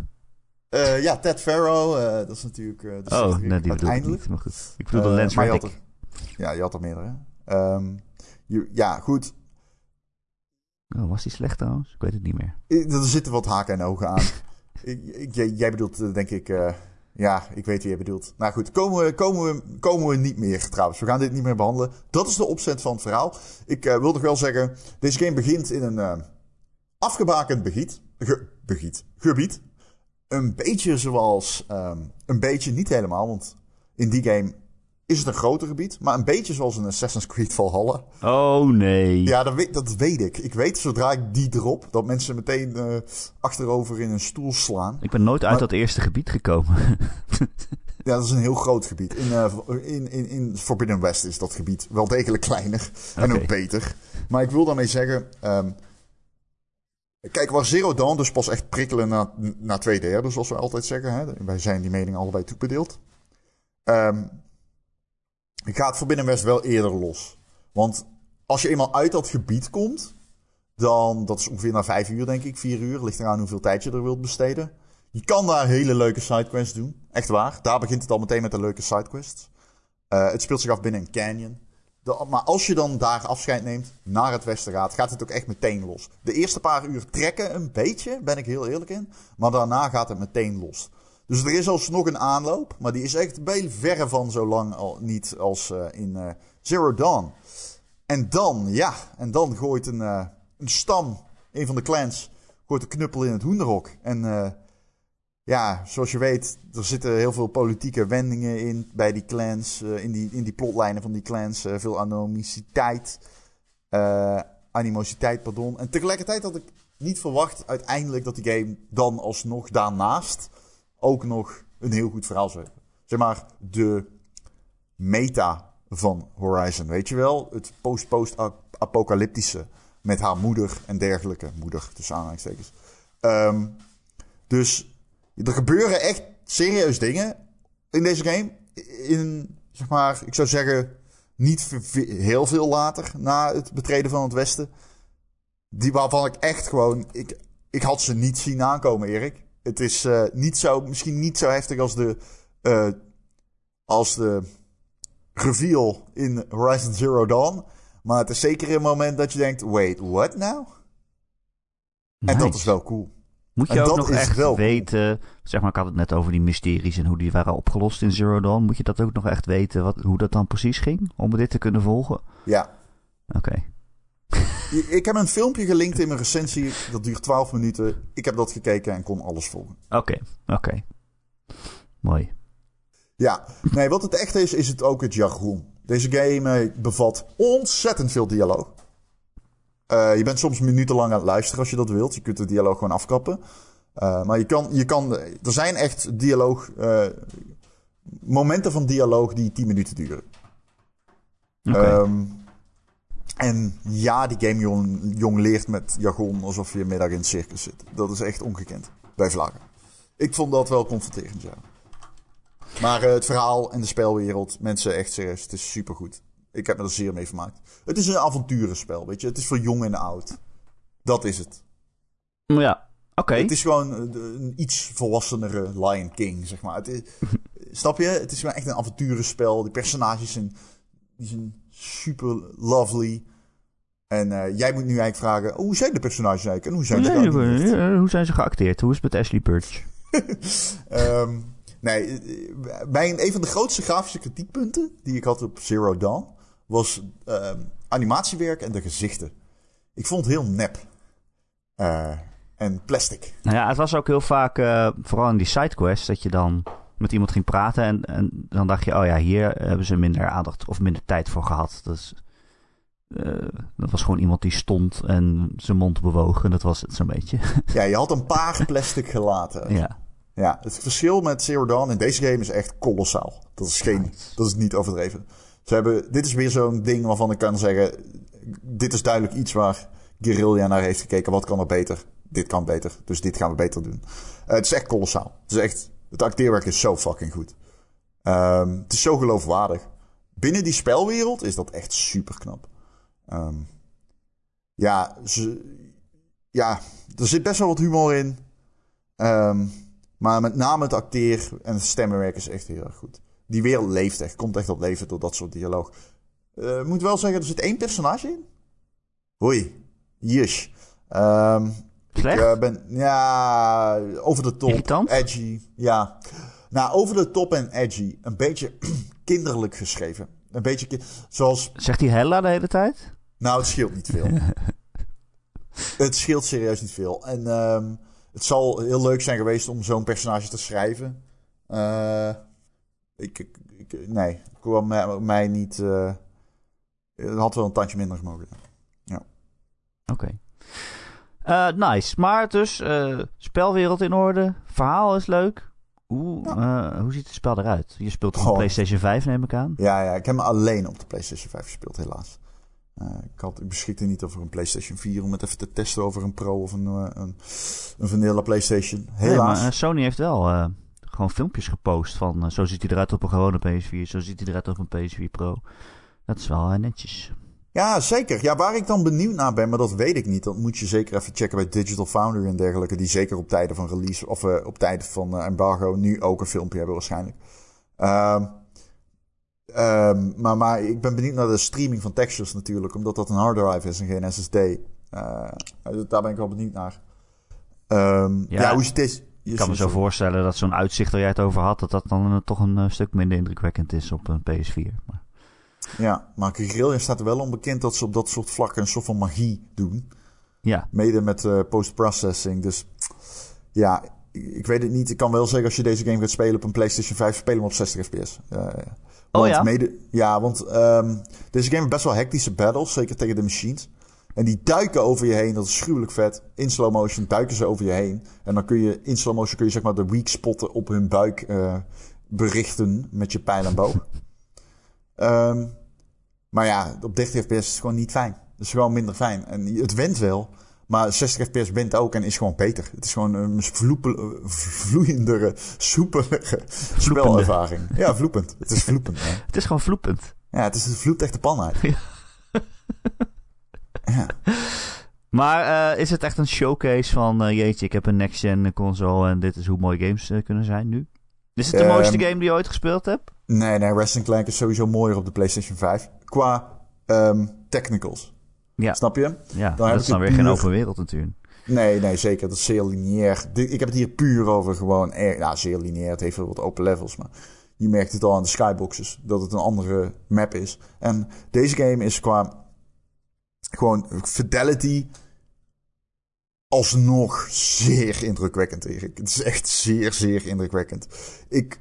Speaker 2: Eh, ja, Ted Farrow. eh, dat is natuurlijk uh, de
Speaker 1: Oh, nee, die bedoel ik niet. Maar goed. Ik bedoel de Lance
Speaker 2: maar je had
Speaker 1: Reddick.
Speaker 2: er- Ja, je had er meerdere. Je- ja, goed.
Speaker 1: Oh, was die slecht trouwens? Ik weet het niet meer.
Speaker 2: Er zitten wat haken en ogen aan. Jij, jij bedoelt, eh, denk ik... eh, ja, ik weet wie jij bedoelt. Nou goed, komen we, komen, we, komen we niet meer trouwens. We gaan dit niet meer behandelen. Dat is de opzet van het verhaal. Ik eh, wil nog wel zeggen... Deze game begint in een afgebakend begiet, ge- gebied. Een beetje zoals... ehm, een beetje, niet helemaal, want in die game is het een groter gebied. Maar een beetje zoals een Assassin's Creed Valhalla.
Speaker 1: Oh nee.
Speaker 2: Ja, dat weet, dat weet ik. Ik weet zodra ik die drop, dat mensen meteen eh, achterover in een stoel slaan.
Speaker 1: Ik ben nooit uit
Speaker 2: Maar-
Speaker 1: dat eerste gebied gekomen.
Speaker 2: Ja, dat is een heel groot gebied. In, eh, in, in, in Forbidden West is dat gebied wel degelijk kleiner en ook beter. Maar ik wil daarmee zeggen... ehm, kijk, waar Zero Dawn dus pas echt prikkelen na, na twee derde, zoals we altijd zeggen. Hè? Wij zijn die mening allebei toebedeeld. Ehm gaat Forbidden West wel eerder los. Want als je eenmaal uit dat gebied komt... dan, dat is ongeveer na vijf uur denk ik, vier uur. Ligt eraan hoeveel tijd je er wilt besteden. Je kan daar hele leuke sidequests doen. Echt waar. Daar begint het al meteen met de leuke sidequests. Eh, het speelt zich af binnen een canyon. Maar als je dan daar afscheid neemt, naar het westen gaat, gaat het ook echt meteen los. De eerste paar uur trekken een beetje, ben ik heel eerlijk in. Maar daarna gaat het meteen los. Dus er is alsnog een aanloop, maar die is echt bij verre van zo lang al niet als eh, in eh, Zero Dawn. En dan, ja, en dan gooit een, eh, een stam, een van de clans, gooit een knuppel in het hoenderhok. En ja, zoals je weet, er zitten heel veel politieke wendingen in bij die clans, in, die, in die plotlijnen van die clans. veel animositeit, eh, animositeit, pardon. En tegelijkertijd had ik niet verwacht uiteindelijk dat die game dan alsnog daarnaast ook nog een heel goed verhaal hebben. Zeg maar, de meta van Horizon, weet je wel? Het post-post-apocalyptische met haar moeder en dergelijke. Moeder, tussen aanhalingstekens. Ehm, dus er gebeuren echt serieus dingen in deze game. In, zeg maar, ik zou zeggen, niet heel veel later na het betreden van het Westen. Die waarvan ik echt gewoon. Ik, ik had ze niet zien aankomen, Erik. Het is eh, niet zo, misschien niet zo heftig als de. eh, als de reveal in Horizon Zero Dawn. Maar het is zeker een moment dat je denkt: wait, what now? En dat is wel cool.
Speaker 1: Moet je
Speaker 2: en
Speaker 1: ook nog echt
Speaker 2: wel
Speaker 1: weten... Zeg maar, ik had het net over die mysteries en hoe die waren opgelost in Zero Dawn. Moet je dat ook nog echt weten, wat, hoe dat dan precies ging? Om dit te kunnen volgen?
Speaker 2: Ja.
Speaker 1: Oké.
Speaker 2: Ik heb een filmpje gelinkt in mijn recensie. Dat duurt 12 minuten. Ik heb dat gekeken en kon alles volgen.
Speaker 1: Oké, oké. Mooi.
Speaker 2: Ja, nee, wat het echt is, is het ook het jargon. Deze game eh, bevat ontzettend veel dialoog. Eh, je bent soms minutenlang aan het luisteren als je dat wilt. Je kunt de dialoog gewoon afkappen. Eh, maar je kan, je kan, er zijn echt dialoog, momenten van dialoog die 10 minuten duren.
Speaker 1: Oké.
Speaker 2: Ehm, en ja, die game jong, jong leert met jargon alsof je middag in het circus zit. Dat is echt ongekend bij vlaggen. Ik vond dat wel confronterend, ja. Maar eh, het verhaal en de spelwereld, mensen, echt serieus, het is supergoed. Ik heb me er zeer mee vermaakt. Het is een avonturenspel, weet je. Het is voor jong en oud. Dat is het.
Speaker 1: ja, oké.
Speaker 2: Het is gewoon eh, een iets volwassenere Lion King, zeg maar. Het is, snap je? Het is gewoon echt een avonturenspel. Die personages zijn, die zijn super lovely. En eh, jij moet nu eigenlijk vragen, oh, hoe zijn de personages eigenlijk? En hoe zijn
Speaker 1: Hoe
Speaker 2: ze
Speaker 1: zijn,
Speaker 2: geanimeerd?
Speaker 1: ze, eh, hoe zijn ze geacteerd? Hoe is het met Ashley Burch?
Speaker 2: Ehm, nee, mijn, een van de grootste grafische kritiekpunten die ik had op Zero Dawn was ehm, animatiewerk en de gezichten. Ik vond het heel nep. Eh, en plastic.
Speaker 1: Nou ja, het was ook heel vaak, eh, vooral in die sidequests, dat je dan met iemand ging praten. En, en dan dacht je, oh ja, hier hebben ze minder aandacht of minder tijd voor gehad. Dus, uh, dat was gewoon iemand die stond en zijn mond bewoog. En dat was het zo'n beetje.
Speaker 2: Ja, je had een paar plastic gelaten.
Speaker 1: ja.
Speaker 2: Ja, het verschil met Zero Dawn in deze game is echt kolossaal. Dat is, geen, dat is niet overdreven. Ze hebben, dit is weer zo'n ding waarvan ik kan zeggen... Dit is duidelijk iets waar Guerrilla naar heeft gekeken. Wat kan er beter? Dit kan beter. Dus dit gaan we beter doen. Uh, het is echt kolossaal. Het is echt... Het acteerwerk is zo fucking goed. Um, het is zo geloofwaardig. Binnen die spelwereld is dat echt super knap. Um, ja, ze, ja, er zit best wel wat humor in. Um, maar met name het acteer en het stemmenwerk is echt heel erg goed. Die wereld leeft echt, komt echt op leven door dat soort dialoog. Uh, moet wel zeggen, er zit één personage in. Hoi, Jish. Um,
Speaker 1: Slecht?
Speaker 2: Ik uh, ben, ja, over de top.
Speaker 1: Irritant?
Speaker 2: Edgy, ja. Nou, over de top en edgy. Een beetje kinderlijk geschreven. Een beetje, zoals...
Speaker 1: Zegt hij Hella de hele tijd?
Speaker 2: Nou, het scheelt niet veel. het scheelt serieus niet veel. En um, het zal heel leuk zijn geweest om zo'n personage te schrijven. Uh, ik, ik, ik, nee, kwam mij, mij niet. Uh, het had wel een tandje minder gemogen. Ja.
Speaker 1: Oké. Okay. Uh, nice. Maar dus, spelwereld in orde. Verhaal is leuk. Hoe, ja. hoe ziet het spel eruit? Je speelt op oh. PlayStation 5, neem ik aan.
Speaker 2: Ja, ja, ik heb hem alleen op de PlayStation 5 gespeeld, helaas. Uh, ik, had, ik beschikte niet over een PlayStation 4 om het even te testen over een Pro of een, een, een vanilla PlayStation. Helaas.
Speaker 1: Nee, maar Sony heeft wel gewoon filmpjes gepost van zo ziet hij eruit op een gewone PS4, zo ziet hij eruit op een PS4 Pro. Dat is wel netjes.
Speaker 2: Ja, zeker. Ja, waar ik dan benieuwd naar ben, maar dat weet ik niet. Dat moet je zeker even checken bij Digital Foundry en dergelijke. Die zeker op tijden van release of op tijden van embargo nu ook een filmpje hebben waarschijnlijk. Ehm, Um, maar, maar ik ben benieuwd naar de streaming van textures natuurlijk, omdat dat een hard drive is en geen SSD. Uh, daar ben ik wel benieuwd naar. Um, ja, ja, hoe zit deze?
Speaker 1: Ik kan me zo voorstellen dat zo'n uitzicht waar jij het over had, dat dat dan toch een stuk minder indrukwekkend is op een PS4. Maar...
Speaker 2: Ja, maar Guerrilla staat er wel onbekend dat ze op dat soort vlakken een soort van magie doen.
Speaker 1: Ja.
Speaker 2: Mede met uh, post-processing. Dus ja, ik weet het niet. Ik kan wel zeggen als je deze game gaat spelen op een PlayStation 5, speel hem op 60 fps.
Speaker 1: oh ja?
Speaker 2: Mede, ja, want um, deze game heeft best wel hectische battles, zeker tegen de machines. En die duiken over je heen, dat is gruwelijk vet. In slow motion duiken ze over je heen. En dan kun je in slow motion kun je zeg maar de weak spotten op hun buik uh, berichten met je pijl en boog. Um, maar ja, op 30 fps is het gewoon niet fijn. Het is gewoon minder fijn. En het went wel, maar 60 fps wint ook en is gewoon beter. Het is gewoon een vloepel, vloeiendere, soepelere spelervaring. Ja, vloepend. Het is vloepend. Hè?
Speaker 1: Het is gewoon vloepend.
Speaker 2: Ja, het, is, het vloept echt de pan uit. Ja.
Speaker 1: ja. Maar uh, is het echt een showcase van... Uh, jeetje, ik heb een next-gen console en dit is hoe mooie games uh, kunnen zijn nu? Is het de um, mooiste game die je ooit gespeeld hebt?
Speaker 2: Nee, nee. Wrestling Clank is sowieso mooier op de PlayStation 5. Qua um, technicals.
Speaker 1: Ja.
Speaker 2: Snap je?
Speaker 1: Ja, dan dat is dan weer puur... geen open wereld natuurlijk.
Speaker 2: Nee, nee, zeker. Dat is zeer lineair. Ik heb het hier puur over gewoon... Er, ja, zeer lineair. Het heeft wel wat open levels, maar... Je merkt het al aan de skyboxes. Dat het een andere map is. En deze game is qua... Gewoon fidelity... Alsnog zeer indrukwekkend, Erik. Het is echt zeer, zeer indrukwekkend. Ik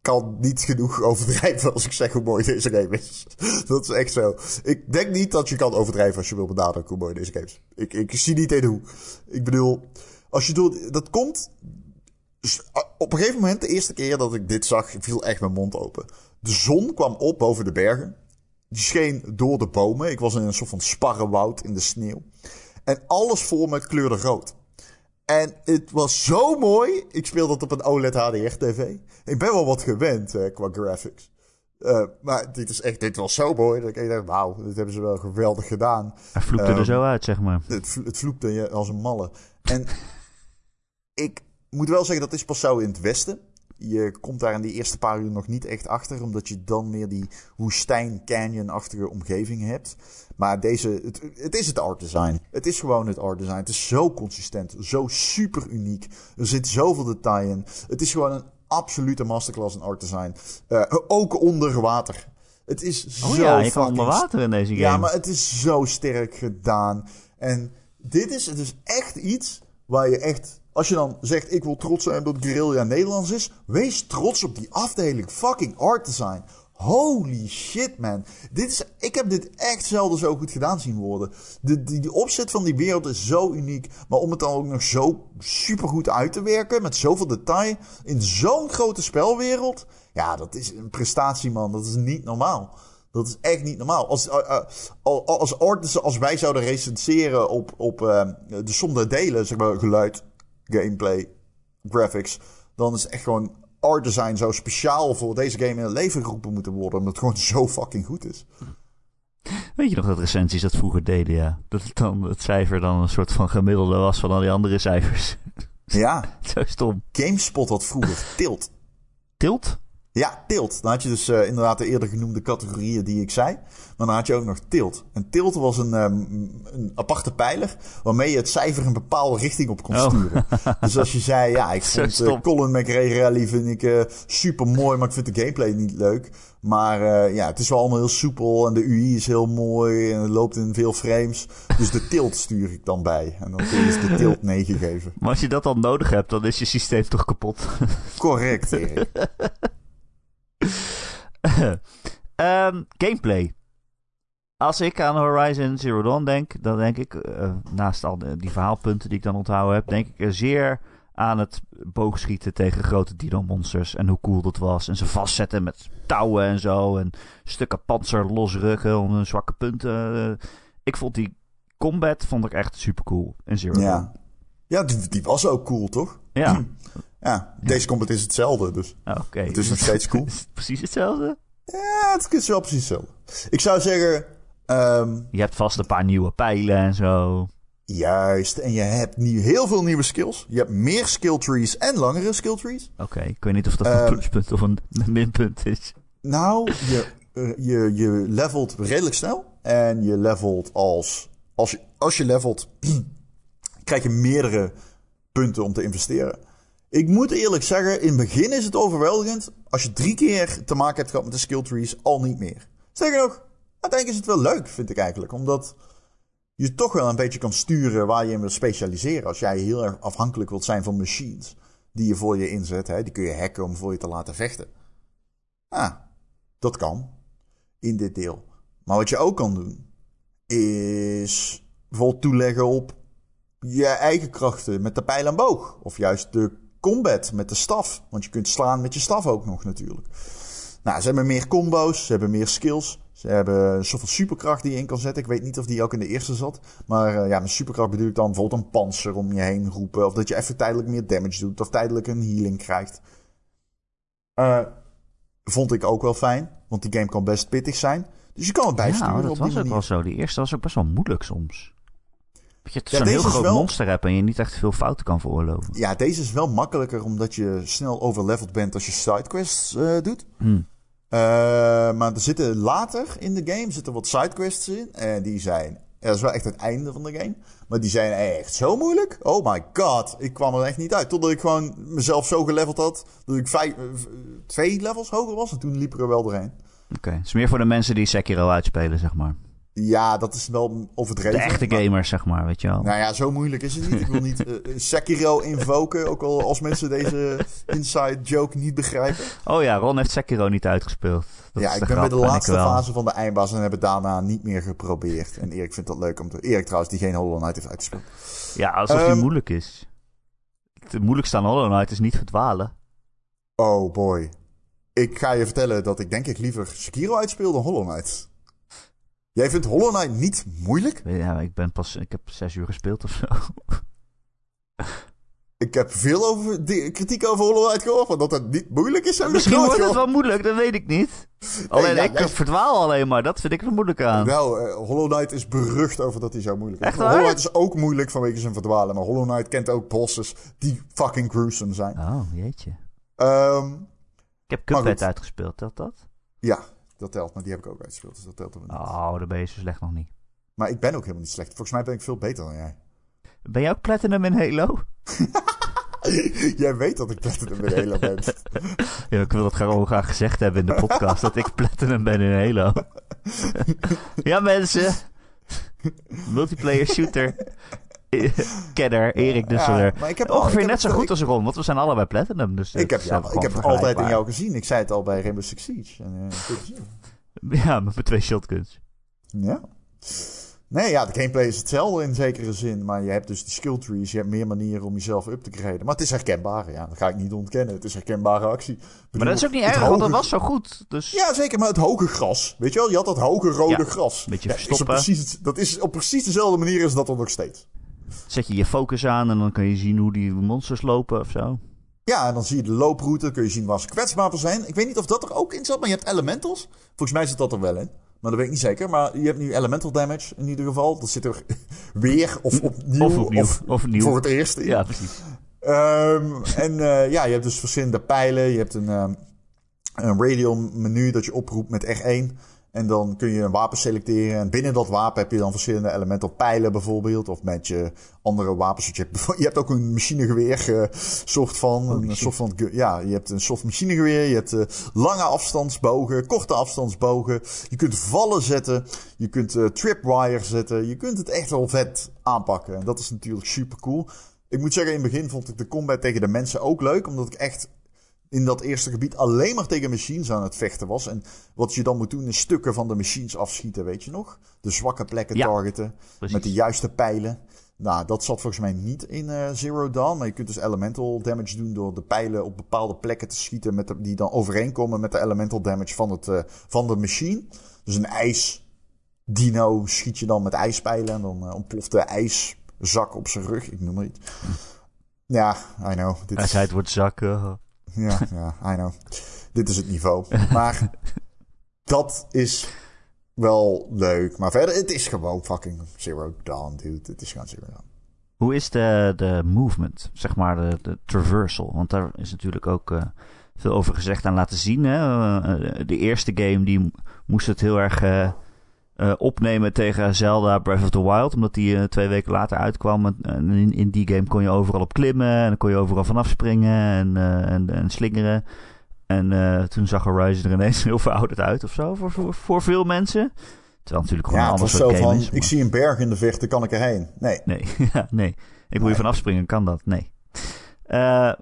Speaker 2: kan niet genoeg overdrijven als ik zeg hoe mooi deze game is. Dat is echt zo. Ik denk niet dat je kan overdrijven als je wil benadrukken hoe mooi deze game is. Ik, ik zie niet in hoe. Ik bedoel, als je doet, dat komt. Op een gegeven moment, de eerste keer dat ik dit zag, viel echt mijn mond open. De zon kwam op boven de bergen. Die scheen door de bomen. Ik was in een soort van sparrenwoud in de sneeuw. En alles voor me kleurde rood. En het was zo mooi. Ik speel dat op een OLED HDR-TV. Ik ben wel wat gewend eh, qua graphics. Uh, maar dit is echt, dit was zo mooi. Dat ik dacht, wauw, dit hebben ze wel geweldig gedaan.
Speaker 1: Hij vloepte um, er zo uit, zeg maar.
Speaker 2: Het, het vloepte als een malle. En ik moet wel zeggen, dat is pas zo in het westen. Je komt daar in die eerste paar uur nog niet echt achter, omdat je dan meer die woestijn canyon-achtige omgeving hebt. Maar deze, het, het, is het art design. Het is gewoon het art design. Het is zo consistent, zo super uniek. Er zit zoveel detail in. Het is gewoon een absolute masterclass in art design. Uh, ook onder water. Het is
Speaker 1: oh
Speaker 2: zo
Speaker 1: ja, je kan onder water in deze game.
Speaker 2: Ja, maar het is zo sterk gedaan. En dit is, het is echt iets waar je echt als je dan zegt, ik wil trots zijn dat Guerrilla Nederlands is. Wees trots op die afdeling fucking art design. Holy shit, man. Dit is, ik heb dit echt zelden zo goed gedaan zien worden. De, die, opzet van die wereld is zo uniek. Maar om het dan ook nog zo super goed uit te werken. Met zoveel detail. In zo'n grote spelwereld. Ja, dat is een prestatie, man. Dat is niet normaal. Dat is echt niet normaal. Als, uh, uh, als, als, als wij zouden recenseren op, op uh, de som delen, zeg maar geluid, gameplay, graphics, dan is echt gewoon art design zo speciaal voor deze game in het leven geroepen moeten worden. Omdat het gewoon zo fucking goed is.
Speaker 1: Weet je nog dat recensies dat vroeger deden, ja? Dat het, dan, het cijfer dan een soort van gemiddelde was van al die andere cijfers.
Speaker 2: Ja.
Speaker 1: zo stom.
Speaker 2: GameSpot had vroeger tilt.
Speaker 1: Tilt?
Speaker 2: Ja, tilt. Dan had je dus uh, inderdaad de eerder genoemde categorieën die ik zei. Maar dan had je ook nog tilt. En tilt was een, um, een aparte pijler waarmee je het cijfer een bepaalde richting op kon sturen. Oh. dus als je zei, ja, ik vond uh, Colin McRae vind ik uh, super mooi, maar ik vind de gameplay niet leuk. Maar ja, het is wel allemaal heel soepel en de UI is heel mooi en het loopt in veel frames. Dus de tilt stuur ik dan bij. En dan kun je dus de tilt 9 geven.
Speaker 1: Maar als je dat dan nodig hebt, dan is je systeem toch kapot?
Speaker 2: Correct, Erik.
Speaker 1: um, gameplay. Als ik aan Horizon Zero Dawn denk, dan denk ik, uh, naast al die verhaalpunten die ik dan onthouden heb, denk ik zeer aan het boogschieten tegen grote dino-monsters. En hoe cool dat was. En ze vastzetten met touwen en zo. En stukken panzer losrukken om hun zwakke punten. Uh, ik vond die combat vond ik echt super cool in Zero
Speaker 2: ja.
Speaker 1: Dawn.
Speaker 2: Ja, die, die was ook cool, toch?
Speaker 1: Ja.
Speaker 2: Ja, deze combat is hetzelfde, dus
Speaker 1: oh, okay.
Speaker 2: het is nog steeds cool.
Speaker 1: is het precies hetzelfde?
Speaker 2: Ja, het is wel precies hetzelfde. Ik zou zeggen... Um,
Speaker 1: je hebt vast een paar nieuwe pijlen en zo.
Speaker 2: Juist, en je hebt nu heel veel nieuwe skills. Je hebt meer skill trees en langere skill trees.
Speaker 1: Oké, okay, ik weet niet of dat een um, pluspunt of een minpunt is.
Speaker 2: Nou, je, uh, je, je levelt redelijk snel. En je levelt als... Als je, als je levelt, krijg je meerdere punten om te investeren. Ik moet eerlijk zeggen, in het begin is het overweldigend. Als je drie keer te maken hebt gehad met de skill trees, al niet meer. Sterker nog, uiteindelijk is het wel leuk, vind ik eigenlijk. Omdat je toch wel een beetje kan sturen waar je in wil specialiseren. Als jij heel erg afhankelijk wilt zijn van machines die je voor je inzet. Hè, die kun je hacken om voor je te laten vechten. Ah, dat kan. In dit deel. Maar wat je ook kan doen, is bijvoorbeeld toeleggen op je eigen krachten met de pijl en boog. Of juist de combat met de staf. Want je kunt slaan met je staf ook nog natuurlijk. Nou, ze hebben meer combo's, ze hebben meer skills. Ze hebben van superkracht die je in kan zetten. Ik weet niet of die ook in de eerste zat. Maar uh, ja, met superkracht bedoel ik dan bijvoorbeeld een panzer om je heen roepen. Of dat je even tijdelijk meer damage doet. Of tijdelijk een healing krijgt. Uh, vond ik ook wel fijn. Want die game kan best pittig zijn. Dus je kan het bijsturen
Speaker 1: ja, dat
Speaker 2: op
Speaker 1: was ook wel zo. Die eerste was ook best wel moeilijk soms. Dat je
Speaker 2: Ja,
Speaker 1: zo'n heel groot
Speaker 2: wel-
Speaker 1: monster hebt en je niet echt veel fouten kan veroorloven.
Speaker 2: Ja, deze is wel makkelijker omdat je snel overleveld bent als je sidequests eh doet.
Speaker 1: Hm.
Speaker 2: Eh, maar er zitten later in de game zitten wat sidequests in. En die zijn. Dat is wel echt het einde van de game. Maar die zijn echt zo moeilijk. Oh my god. Ik kwam er echt niet uit. Totdat ik gewoon mezelf zo geleveld had. Dat ik vijf, eh, twee levels hoger was. En toen liep ik er wel doorheen.
Speaker 1: Oké, het is meer voor de mensen die Sekiro uitspelen, zeg maar.
Speaker 2: Ja, dat is wel overdreven.
Speaker 1: De echte
Speaker 2: maar-
Speaker 1: gamers, zeg maar, weet je wel.
Speaker 2: Nou ja, zo moeilijk is het niet. Ik wil niet eh, Sekiro invoken. Ook al als mensen deze inside joke niet begrijpen.
Speaker 1: Oh ja, Ron heeft Sekiro niet uitgespeeld. Dat
Speaker 2: ja, ik ben bij de laatste fase van de eindbaas en heb het daarna niet meer geprobeerd. En Erik vindt dat leuk om te... Erik trouwens, die geen Hollow Knight heeft uitgespeeld.
Speaker 1: Ja, alsof die
Speaker 2: Ehm,
Speaker 1: moeilijk is. Het moeilijkste aan Hollow Knight is niet verdwalen.
Speaker 2: Oh boy. Ik ga je vertellen dat ik denk ik liever Sekiro uitspeel dan Hollow Knight. Jij vindt Hollow Knight niet moeilijk?
Speaker 1: Ja, ik ben pas, ik heb zes uur gespeeld of zo.
Speaker 2: Ik heb veel over die, kritiek over Hollow Knight gehoord, want dat het niet moeilijk is.
Speaker 1: Misschien wordt het wel moeilijk, dat weet ik niet. Alleen
Speaker 2: ja,
Speaker 1: ik
Speaker 2: jij-
Speaker 1: verdwaal alleen maar, dat vind ik er moeilijk aan.
Speaker 2: Nou, Hollow Knight is berucht over dat hij zo moeilijk is.
Speaker 1: Echt waar?
Speaker 2: Hollow Knight is ook moeilijk vanwege zijn verdwalen. Maar Hollow Knight kent ook bosses die fucking gruesome zijn.
Speaker 1: Oh, jeetje.
Speaker 2: Ehm,
Speaker 1: Ik heb Cuphead uitgespeeld, telt dat?
Speaker 2: ja, dat telt. Maar die heb ik ook uitgespeeld, dus dat telt wel niet.
Speaker 1: Oh, daar ben je zo slecht nog niet.
Speaker 2: Maar ik ben ook helemaal niet slecht. Volgens mij ben ik veel beter dan jij.
Speaker 1: Ben jij ook Platinum in Halo?
Speaker 2: jij weet dat ik Platinum in Halo ben.
Speaker 1: Ja, ik wil dat gewoon graag gezegd hebben in de podcast, dat ik Platinum ben in Halo. ja, mensen. Multiplayer shooter. kenner, Erik. Dus
Speaker 2: Ja, maar ik heb
Speaker 1: ongeveer
Speaker 2: heb
Speaker 1: net zo goed als Ron, want we zijn allebei Platinum. Dus
Speaker 2: Ik heb,
Speaker 1: het
Speaker 2: ja, ik heb altijd in jou gezien. Ik zei het al bij Rainbow Six Siege. En, eh.
Speaker 1: Ja, met mijn twee shotguns.
Speaker 2: Ja. Nee, ja, de gameplay is hetzelfde in zekere zin. Maar je hebt dus die skill trees. Je hebt meer manieren om jezelf up te graden. Maar het is herkenbaar. Ja, dat ga ik niet ontkennen. Het is herkenbare actie.
Speaker 1: Maar
Speaker 2: bedoel,
Speaker 1: dat is ook niet erg, want dat was zo goed. Dus
Speaker 2: Ja, zeker, maar het hoge gras. Weet je wel, je had dat hoge rode
Speaker 1: Ja,
Speaker 2: gras.
Speaker 1: beetje
Speaker 2: Ja, is precies, dat is op precies dezelfde manier is dat er nog steeds.
Speaker 1: Zet je je focus aan en dan kun je zien hoe die monsters lopen of zo.
Speaker 2: Ja, en dan zie je de looproute, kun je zien waar ze kwetsbaar voor zijn. Ik weet niet of dat er ook in zat, maar je hebt elementals. Volgens mij zit dat er wel in. Maar dat weet ik niet zeker. Maar je hebt nu elemental damage in ieder geval. Dat zit er weer of opnieuw.
Speaker 1: Of opnieuw, of opnieuw.
Speaker 2: Voor het eerst in.
Speaker 1: Ja, precies.
Speaker 2: Ehm, en eh, ja, je hebt dus verschillende pijlen. Je hebt een, ehm, een radial menu dat je oproept met R1. En dan kun je een wapen selecteren. En binnen dat wapen heb je dan verschillende elemental pijlen bijvoorbeeld. Of met je andere wapens. Je hebt, je hebt ook een machinegeweer eh, soort van. Een soort van ja, je hebt een soort machinegeweer. Je hebt eh, lange afstandsbogen, korte afstandsbogen. Je kunt vallen zetten. Je kunt eh, tripwire zetten. Je kunt het echt wel vet aanpakken. En dat is natuurlijk super cool. Ik moet zeggen, in het begin vond ik de combat tegen de mensen ook leuk. Omdat ik echt in dat eerste gebied alleen maar tegen machines aan het vechten was. En wat je dan moet doen is stukken van de machines afschieten, weet je nog? De zwakke plekken
Speaker 1: Ja,
Speaker 2: targeten
Speaker 1: Precies.
Speaker 2: met de juiste pijlen. Nou, dat zat volgens mij niet in eh, Zero Dawn. Maar je kunt dus elemental damage doen door de pijlen op bepaalde plekken te schieten. Met de- die dan overeenkomen met de elemental damage van, het, eh, van de machine. Dus een ijs dino schiet je dan met ijspijlen. En dan eh, ontploft de ijszak op zijn rug. Ik noem maar iets. Ja, I know. Dit
Speaker 1: Hij zei het wordt zakken.
Speaker 2: Ja, ja, I know. Dit is het niveau. Maar dat is wel leuk. Maar verder, het is gewoon fucking Zero Dawn, dude. Het is gewoon Zero Dawn.
Speaker 1: Hoe is de, de movement, zeg maar de, de traversal? Want daar is natuurlijk ook eh, veel over gezegd en laten zien. Hè? Eh, de eerste game die moest het heel erg eh, eh, opnemen tegen Zelda Breath of the Wild. Omdat die eh, twee weken later uitkwam. En, en in, in die game kon je overal op klimmen. En dan kon je overal vanaf springen en, eh, en, en slingeren. En eh, toen zag Horizon er ineens heel verouderd uit of zo voor, voor, voor veel mensen. Terwijl het natuurlijk gewoon
Speaker 2: Ja,
Speaker 1: een ander soort
Speaker 2: zo
Speaker 1: game
Speaker 2: van,
Speaker 1: is.
Speaker 2: ik zie een berg in de verte, kan ik erheen? Nee.
Speaker 1: Nee, ja, nee. Ik moet
Speaker 2: Nee.
Speaker 1: je vanaf springen, kan dat? Nee. Eh,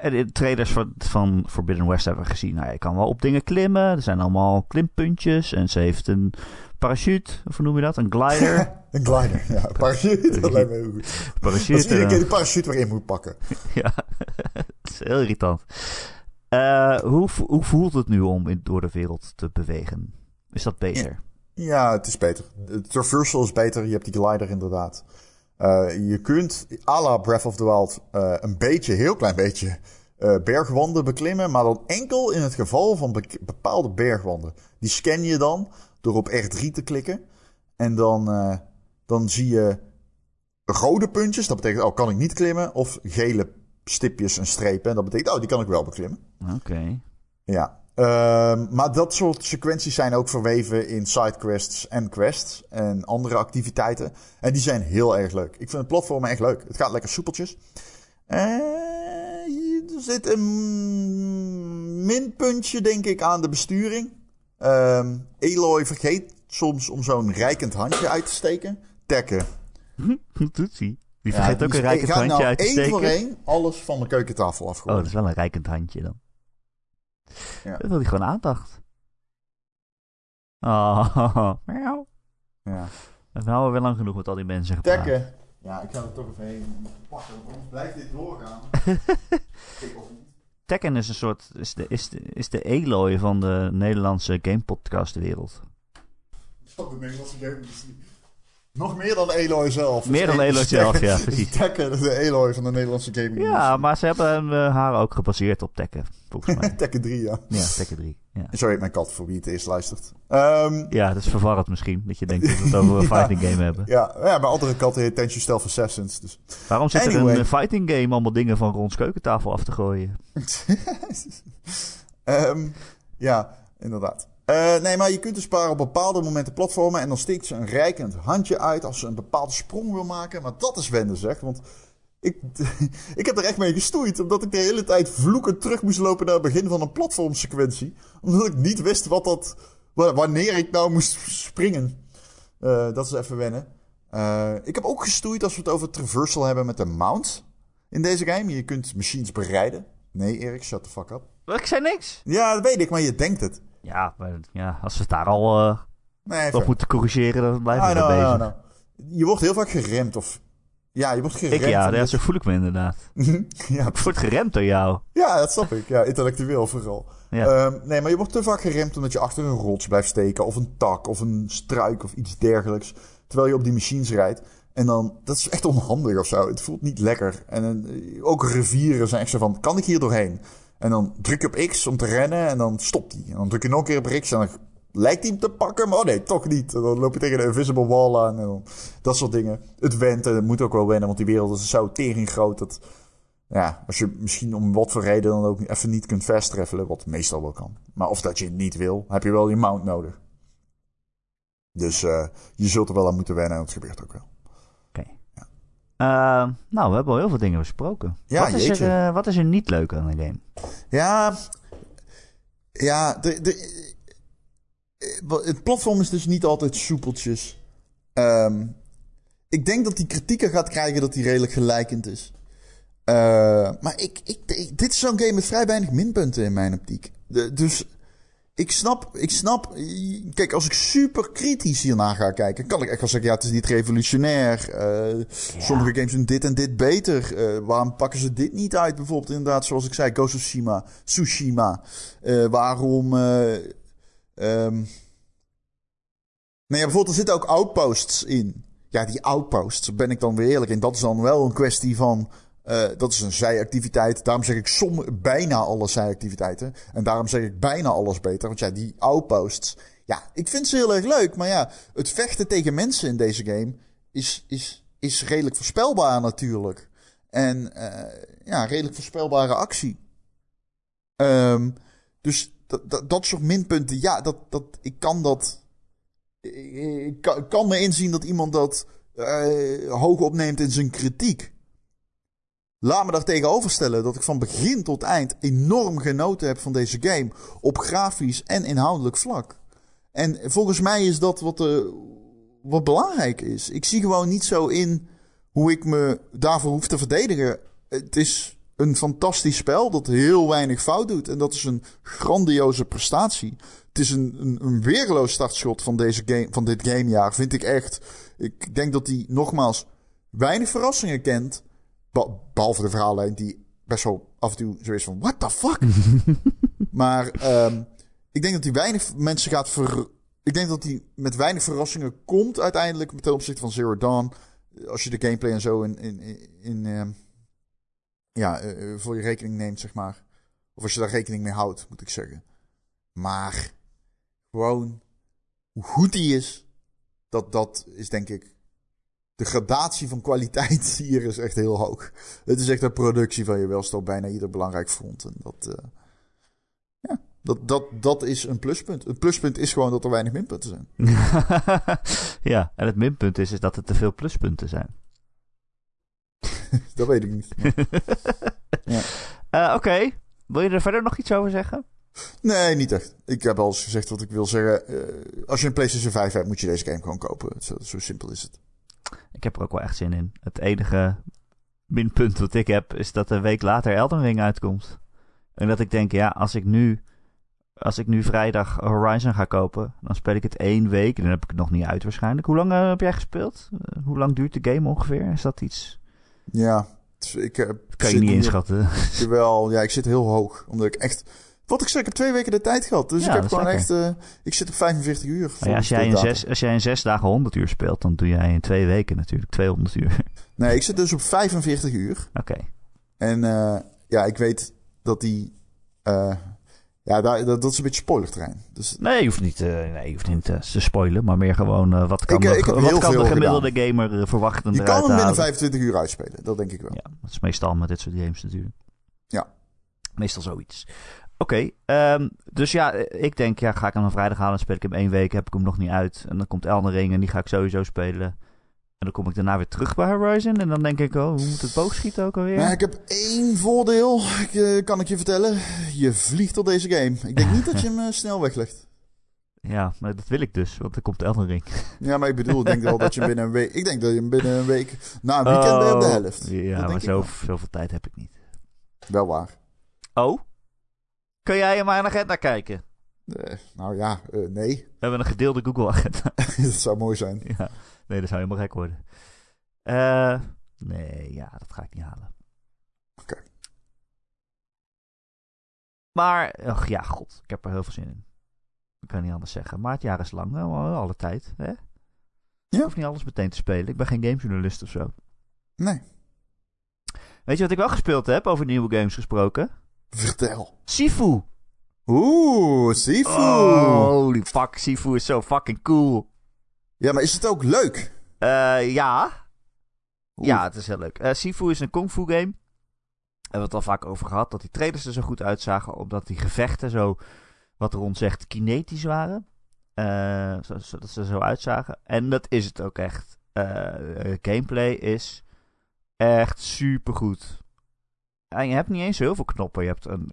Speaker 1: en de trailers van, van Forbidden West hebben we gezien. Nou, je kan wel op dingen klimmen. Er zijn allemaal klimpuntjes. En ze heeft een parachute. Of hoe noem je dat? Een glider.
Speaker 2: een glider, ja. Een parachute, dat lijkt me heel goed. Dat
Speaker 1: parachute.
Speaker 2: is iedere
Speaker 1: en-
Speaker 2: keer die parachute weer in moet pakken.
Speaker 1: ja, het is heel irritant. Eh, hoe, hoe voelt het nu om in, door de wereld te bewegen? Is dat beter?
Speaker 2: Ja, het is beter. Het traversal is beter. Je hebt die glider inderdaad. Eh, je kunt, à la Breath of the Wild, eh, een beetje, heel klein beetje, eh, bergwanden beklimmen. Maar dan enkel in het geval van be- bepaalde bergwanden. Die scan je dan door op R3 te klikken. En dan, eh, dan zie je rode puntjes. Dat betekent, oh, kan ik niet klimmen. Of gele stipjes en strepen. En dat betekent, oh, die kan ik wel beklimmen.
Speaker 1: Oké.
Speaker 2: Ja, ehm, maar dat soort sequenties zijn ook verweven in sidequests en quests en andere activiteiten. En die zijn heel erg leuk. Ik vind het platformen echt leuk. Het gaat lekker soepeltjes. Eh, er zit een minpuntje, denk ik, aan de besturing. Ehm Eloy vergeet soms om zo'n rijkend handje uit te steken. Tekken.
Speaker 1: Hoe doet hij? Die vergeet ook een rijkend handje
Speaker 2: nou
Speaker 1: uit te
Speaker 2: één
Speaker 1: steken.
Speaker 2: voor één alles van mijn keukentafel
Speaker 1: Oh,
Speaker 2: afgooien.
Speaker 1: dat is wel een rijkend handje dan.
Speaker 2: Ja.
Speaker 1: Dan wil hij gewoon aandacht. Oh, miauw.
Speaker 2: Ja.
Speaker 1: We houden weer lang genoeg met al die mensen gepraat.
Speaker 2: Tekken. Ja, ik ga er toch even heen pakken, want anders blijft dit doorgaan. ik niet.
Speaker 1: Tekken is een soort, is de, is de, is de Eloy van de Nederlandse gamepodcastwereld.
Speaker 2: Van de Nederlandse game-industrie. Nog meer dan Eloy zelf.
Speaker 1: Meer dan
Speaker 2: Dus
Speaker 1: Eloy
Speaker 2: is
Speaker 1: zelf, ja, precies.
Speaker 2: is Tekken, de Eloy van de Nederlandse gaming
Speaker 1: Ja, maar ze hebben eh, haar ook gebaseerd op Tekken, volgens mij.
Speaker 2: Tekken 3, ja.
Speaker 1: ja, Tekken 3. Ja.
Speaker 2: Zo heet mijn kat, voor wie het eerst luistert. Ehm,
Speaker 1: ja, dat is verwarrend misschien, dat je denkt dat we het over een
Speaker 2: Ja.
Speaker 1: fighting game hebben.
Speaker 2: ja, ja, mijn andere kat heet Tension Stealth Assassins. Dus.
Speaker 1: Waarom zit er
Speaker 2: Anyway.
Speaker 1: een eh, fighting game allemaal dingen van Rons keukentafel af te gooien?
Speaker 2: Ehm, ja, inderdaad. Eh, nee, maar je kunt dus op bepaalde momenten platformen. En dan steekt ze een rijkend handje uit als ze een bepaalde sprong wil maken. Maar dat is wenden, zeg. Want ik, ik heb er echt mee gestoeid. Omdat ik de hele tijd vloekend terug moest lopen naar het begin van een platformsequentie. Omdat ik niet wist wat dat, wa- wanneer ik nou moest springen. Eh, dat is even wennen. Uh, ik heb ook gestoeid als we het over traversal hebben met de mount in deze game. Je kunt machines bereiden. Nee, Erik, shut the fuck up.
Speaker 1: Ik zei niks.
Speaker 2: Ja, dat weet ik, maar je denkt het.
Speaker 1: Ja, maar, ja als we het daar al uh, nee, op moeten corrigeren, dan blijven we ah, no, bezig. No, no.
Speaker 2: Je wordt heel vaak geremd of... Ja, je wordt geremd.
Speaker 1: Ik, ja, ja, zo voel ik me inderdaad. ja, ik word geremd door jou.
Speaker 2: Ja, dat snap ik. Ja, intellectueel vooral. Ja. Um, nee, maar je wordt te vaak geremd omdat je achter een rots blijft steken. Of een tak, of een struik, of iets dergelijks. Terwijl je op die machines rijdt. En dan, dat is echt onhandig of zo. Het voelt niet lekker. En uh, ook rivieren zijn echt zo van, kan ik hier doorheen? En dan druk je op X om te rennen en dan stopt hij. En dan druk je nog een keer op X en dan lijkt hij hem te pakken, maar oh nee, toch niet. En dan loop je tegen de invisible wall aan en dan, dat soort dingen. Het wenten, dat moet ook wel wennen, want die wereld is zo tering groot dat... Ja, als je misschien om wat voor reden dan ook even niet kunt travelen, wat meestal wel kan. Maar of dat je het niet wil, heb je wel je mount nodig. Dus uh, je zult er wel aan moeten wennen en dat gebeurt ook wel.
Speaker 1: Uh, nou, we hebben al heel veel dingen besproken. Ja, wat, is er, uh, wat is er niet leuk aan de game?
Speaker 2: Ja, ja de, de, het platform is dus niet altijd soepeltjes. Um, ik denk dat die kritieken gaat krijgen dat hij redelijk gelijkend is. Uh, maar ik, ik, dit is zo'n game met vrij weinig minpunten in mijn optiek. De, dus ik snap, ik snap. Kijk, als ik super kritisch hierna ga kijken, kan ik echt wel zeggen: ja, het is niet revolutionair. Uh, Sommige games doen dit en dit beter. Uh, waarom pakken ze dit niet uit? Bijvoorbeeld, inderdaad, zoals ik zei, Ghost of Tsushima. Tsushima. Uh, waarom. Um, nee, bijvoorbeeld, er zitten ook outposts in. Ja, die outposts, ben ik dan weer eerlijk in. Dat is dan wel een kwestie van. Uh, dat is een zijactiviteit. Daarom zeg ik som, bijna alle zijactiviteiten. En daarom zeg ik bijna alles beter. Want ja, die outposts. Ja, ik vind ze heel erg leuk. Maar ja, het vechten tegen mensen in deze game is, is, is redelijk voorspelbaar natuurlijk. En uh, ja, redelijk voorspelbare actie. Um, dus dat, soort minpunten, ja, dat, dat, ik kan dat. Ik kan, me inzien dat iemand dat uh, hoog opneemt in zijn kritiek. Laat me daar tegenover stellen dat ik van begin tot eind enorm genoten heb van deze game. Op grafisch en inhoudelijk vlak. En volgens mij is dat wat, uh, wat belangrijk is. Ik zie gewoon niet zo in hoe ik me daarvoor hoef te verdedigen. Het is een fantastisch spel dat heel weinig fout doet. En dat is een grandioze prestatie. Het is een, een, een weerloos startschot van, deze game, van dit gamejaar, vind ik echt. Ik denk dat hij nogmaals weinig verrassingen kent. Behalve de verhaallijn die best wel af en toe zo is van... What the fuck? maar um, ik denk dat hij weinig mensen gaat ver... Ik denk dat hij met weinig verrassingen komt uiteindelijk... ten opzichte van Zero Dawn. Als je de gameplay en zo in... in, in, in ehm, ja, uh, voor je rekening neemt, zeg maar. Of als je daar rekening mee houdt, moet ik zeggen. Maar gewoon hoe goed die is, dat, dat is denk ik. De gradatie van kwaliteit hier is echt heel hoog. Het is echt een productie van je welstand op bijna ieder belangrijk front. En dat, uh, ja, dat, dat, dat is een pluspunt. Een pluspunt is gewoon dat er weinig minpunten zijn.
Speaker 1: ja, en het minpunt is, is dat er te veel pluspunten zijn.
Speaker 2: dat weet ik niet.
Speaker 1: ja. Uh, Oké, wil je er verder nog iets over zeggen?
Speaker 2: Nee, niet echt. Ik heb al eens gezegd wat ik wil zeggen. Uh, als je een PlayStation 5 hebt, moet je deze game gewoon kopen. Zo, zo, simpel is het.
Speaker 1: Ik heb er ook wel echt zin in. Het enige minpunt wat ik heb, is dat een week later Elden Ring uitkomt. En dat ik denk, ja, als ik nu, als ik nu vrijdag Horizon ga kopen, dan speel ik het één week. En dan heb ik het nog niet uit waarschijnlijk. Hoe lang uh, heb jij gespeeld? Uh, hoe lang duurt de game ongeveer? Is dat iets?
Speaker 2: Ja, ik heb...
Speaker 1: Kan je niet inschatten.
Speaker 2: Jawel, ja, ik zit heel hoog. Omdat ik echt... Wat ik zeg, ik heb twee weken de tijd gehad. Dus ik heb gewoon echt... Uh, ik zit op 45 uur.
Speaker 1: Ja, als, jij in zes, als jij in zes dagen 100 uur speelt, dan doe jij in twee weken natuurlijk 200 uur.
Speaker 2: Nee, ik zit dus op 45 uur.
Speaker 1: Oké.
Speaker 2: En uh, ja, ik weet dat die... Uh, ja, dat, dat, is een beetje spoilerterrein. Dus...
Speaker 1: Nee, je hoeft niet, nee, je hoeft niet te spoilen, maar meer gewoon wat kan, ik, de, ik wat kan de gemiddelde gedaan. gamer verwachten.
Speaker 2: Je kan hem binnen 25 uur uitspelen, dat denk ik wel.
Speaker 1: Ja, dat is meestal met dit soort games natuurlijk.
Speaker 2: Ja.
Speaker 1: Meestal zoiets. Oké, okay, um, dus ja, ik denk, ja, ga ik hem een vrijdag halen, speel ik hem één week, heb ik hem nog niet uit. En dan komt Elden Ring en die ga ik sowieso spelen. En dan kom ik daarna weer terug bij Horizon. En dan denk ik, oh, hoe moet het boogschieten ook alweer?
Speaker 2: Nou, ik heb één voordeel, ik, uh, kan ik je vertellen. Je vliegt op deze game. Ik denk niet dat je hem uh, snel weglegt.
Speaker 1: Ja, maar dat wil ik dus, want er komt Elden Ring.
Speaker 2: Ja, maar ik bedoel, ik denk wel dat je binnen een week... Ik denk dat je hem binnen een week... Na een weekend ben je op de
Speaker 1: Oh,
Speaker 2: helft.
Speaker 1: Ja, maar zo, zoveel tijd heb ik niet.
Speaker 2: Wel waar.
Speaker 1: Oh? Kun jij in mijn agenda kijken?
Speaker 2: Nou ja, eh, nee.
Speaker 1: We hebben een gedeelde Google-agenda.
Speaker 2: dat zou mooi zijn.
Speaker 1: ja, nee, dat zou helemaal gek worden. Eh, nee, ja, dat ga ik niet halen.
Speaker 2: Oké.
Speaker 1: Maar, ach ja, god, ik heb er heel veel zin in. Ik kan niet anders zeggen. Maar het jaar is lang, hè, alle tijd. Hè?
Speaker 2: Ja.
Speaker 1: Ik hoef niet alles meteen te spelen. Ik ben geen gamejournalist of zo.
Speaker 2: Nee.
Speaker 1: Weet je wat ik wel gespeeld heb, over nieuwe games gesproken?
Speaker 2: Vertel.
Speaker 1: Sifu.
Speaker 2: Oeh, Sifu.
Speaker 1: Holy fuck, Sifu is zo fucking cool.
Speaker 2: Ja, maar is het ook leuk?
Speaker 1: Eh, ja.
Speaker 2: Oeh.
Speaker 1: Ja, het is heel leuk. Eh, Sifu is een kung fu game. Hebben we het al vaak over gehad. Dat die trailers er zo goed uitzagen. Omdat die gevechten zo, wat Ron zegt, kinetisch waren. Eh, zo, zo- dat ze er zo uitzagen. En dat is het ook echt. Eh, gameplay is echt super goed. En je hebt niet eens heel veel knoppen. Je hebt een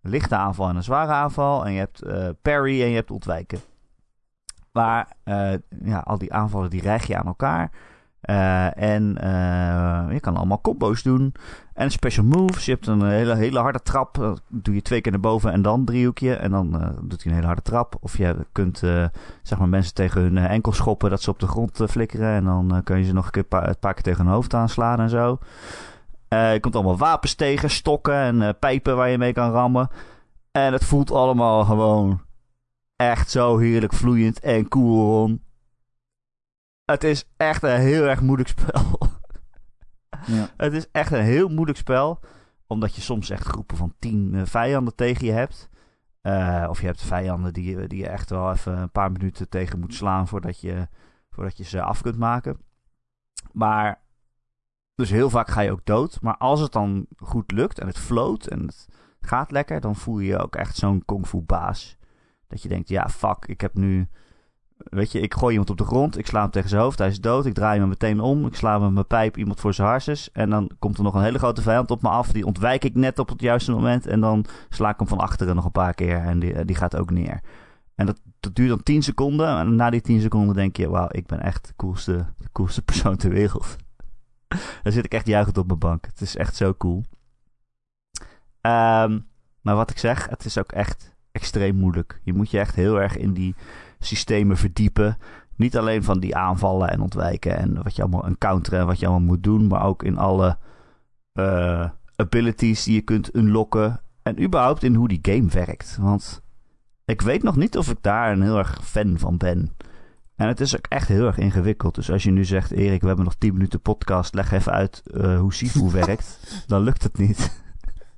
Speaker 1: lichte aanval en een zware aanval. En je hebt eh, parry en je hebt ontwijken. Maar eh, ja, al die aanvallen die je aan elkaar. Eh, en je kan allemaal combo's doen. En special moves. Je hebt een hele, hele harde trap. Dat doe je twee keer naar boven en dan driehoekje. En dan doet hij een hele harde trap. Of je kunt zeg maar mensen tegen hun enkel schoppen. Dat ze op de grond flikkeren. En dan kun je ze nog een keer een paar keer tegen hun hoofd aanslaan en zo. Eh, je komt allemaal wapens tegen. Stokken en eh, pijpen waar je mee kan rammen. En het voelt allemaal gewoon echt zo heerlijk vloeiend en cool. Het is echt een heel erg moeilijk spel.
Speaker 2: Ja.
Speaker 1: Het is echt een heel moeilijk spel. Omdat je soms echt groepen van tien eh, vijanden tegen je hebt. Eh, of je hebt vijanden die, je- die je echt wel even een paar minuten tegen moet slaan voordat je, voordat je ze af kunt maken. Maar, dus heel vaak ga je ook dood. Maar als het dan goed lukt en het float en het gaat lekker, dan voel je je ook echt zo'n kung fu baas. Dat je denkt, ja fuck, ik heb nu... Weet je, ik gooi iemand op de grond, ik sla hem tegen zijn hoofd, hij is dood. Ik draai hem meteen om, ik sla hem met mijn pijp iemand voor zijn harses. En dan komt er nog een hele grote vijand op me af. Die ontwijk ik net op het juiste moment. En dan sla ik hem van achteren nog een paar keer en die, die gaat ook neer. En dat, dat duurt dan 10 seconden. En na die 10 seconden denk je, wauw, ik ben echt de coolste, de coolste persoon ter wereld. dan zit ik echt juichend op mijn bank. Het is echt zo cool. Ehm, maar wat ik zeg, het is ook echt extreem moeilijk. Je moet je echt heel erg in die systemen verdiepen. Niet alleen van die aanvallen en ontwijken en wat je allemaal een counteren en wat je allemaal moet doen, maar ook in alle eh, abilities die je kunt unlocken en überhaupt in hoe die game werkt. Want ik weet nog niet of ik daar een heel erg fan van ben. En het is ook echt heel erg ingewikkeld. Dus als je nu zegt, Erik, we hebben nog 10 minuten podcast, leg even uit eh, hoe Sifu werkt, dan lukt het niet.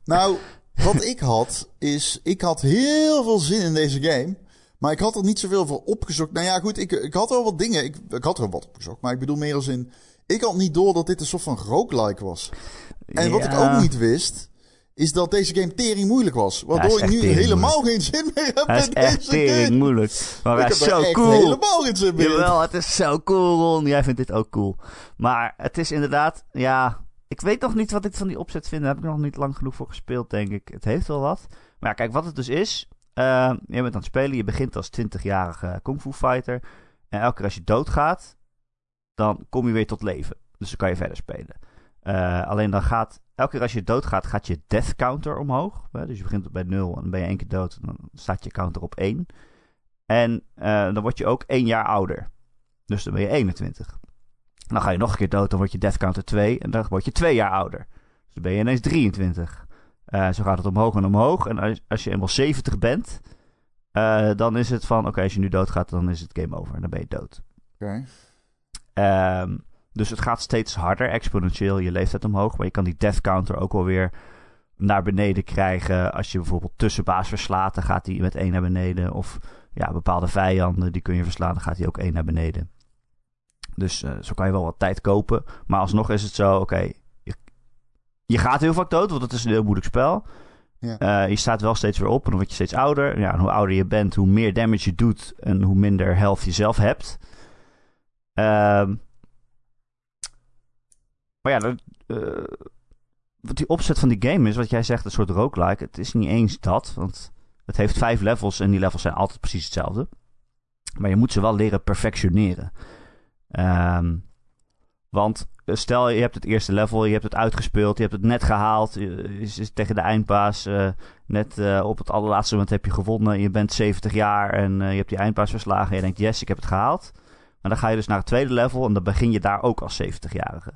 Speaker 2: Nou, wat ik had, is... Ik had heel veel zin in deze game. Maar ik had er niet zoveel voor opgezocht. Nou ja, goed, ik, ik had wel wat dingen. Ik, ik had er wat opgezocht. Maar ik bedoel meer als in... Ik had niet door dat dit een soort van roguelike was. En wat ik ook niet wist... Is dat deze game tering moeilijk was. Waardoor ik nu helemaal geen zin meer heb
Speaker 1: Hij is
Speaker 2: in
Speaker 1: echt
Speaker 2: deze
Speaker 1: tering
Speaker 2: game.
Speaker 1: moeilijk. Maar
Speaker 2: ik
Speaker 1: is
Speaker 2: er
Speaker 1: zo
Speaker 2: echt
Speaker 1: cool.
Speaker 2: helemaal geen zin meer.
Speaker 1: Jawel, het is zo cool, Ron. Jij vindt dit ook cool. Maar het is inderdaad, ja... Ik weet nog niet wat ik van die opzet vind. Daar heb ik nog niet lang genoeg voor gespeeld, denk ik. Het heeft wel wat. Maar ja, kijk, wat het dus is... eh, je bent aan het spelen. Je begint als 20-jarige kung fu fighter. En elke keer als je doodgaat... dan kom je weer tot leven. Dus dan kan je verder spelen. Eh, alleen dan gaat... Elke keer als je doodgaat, gaat je death counter omhoog. Hè? Dus je begint bij 0 en dan ben je één keer dood. En dan staat je counter op 1. En eh, dan word je ook één jaar ouder. Dus dan ben je 21. Dan ga je nog een keer dood, dan word je death counter 2. En dan word je twee jaar ouder. Dus dan ben je ineens 23. Eh, zo gaat het omhoog en omhoog. En als, als je eenmaal 70 bent, dan is het van... Oké, als je nu doodgaat, dan is het game over. En dan ben je dood.
Speaker 2: Oké.
Speaker 1: Ehm, dus het gaat steeds harder, exponentieel je leeftijd omhoog. Maar je kan die death counter ook wel weer naar beneden krijgen. Als je bijvoorbeeld tussenbaas verslaat, dan gaat die met één naar beneden. Of ja, bepaalde vijanden, die kun je verslaan, dan gaat die ook één naar beneden. Dus eh, zo kan je wel wat tijd kopen. Maar alsnog is het zo, oké, je, je gaat heel vaak dood, want het is een heel moeilijk spel.
Speaker 2: Ja.
Speaker 1: Eh, je staat wel steeds weer op en dan word je steeds ouder. Ja, en hoe ouder je bent, hoe meer damage je doet en hoe minder health je zelf hebt. Ehm, maar ja, eh, wat die opzet van die game is, wat jij zegt, een soort roguelike. Het is niet eens dat, want het heeft vijf levels en die levels zijn altijd precies hetzelfde. Maar je moet ze wel leren perfectioneren. Ehm, want eh, stel je hebt het eerste level, je hebt het uitgespeeld, je hebt het net gehaald. Je is, tegen de eindpaas. Uh, net op het allerlaatste moment heb je gewonnen. Je bent 70 jaar en je hebt die eindpaas verslagen. En je denkt, yes, ik heb het gehaald. Maar dan ga je dus naar het tweede level en dan begin je daar ook als 70-jarige.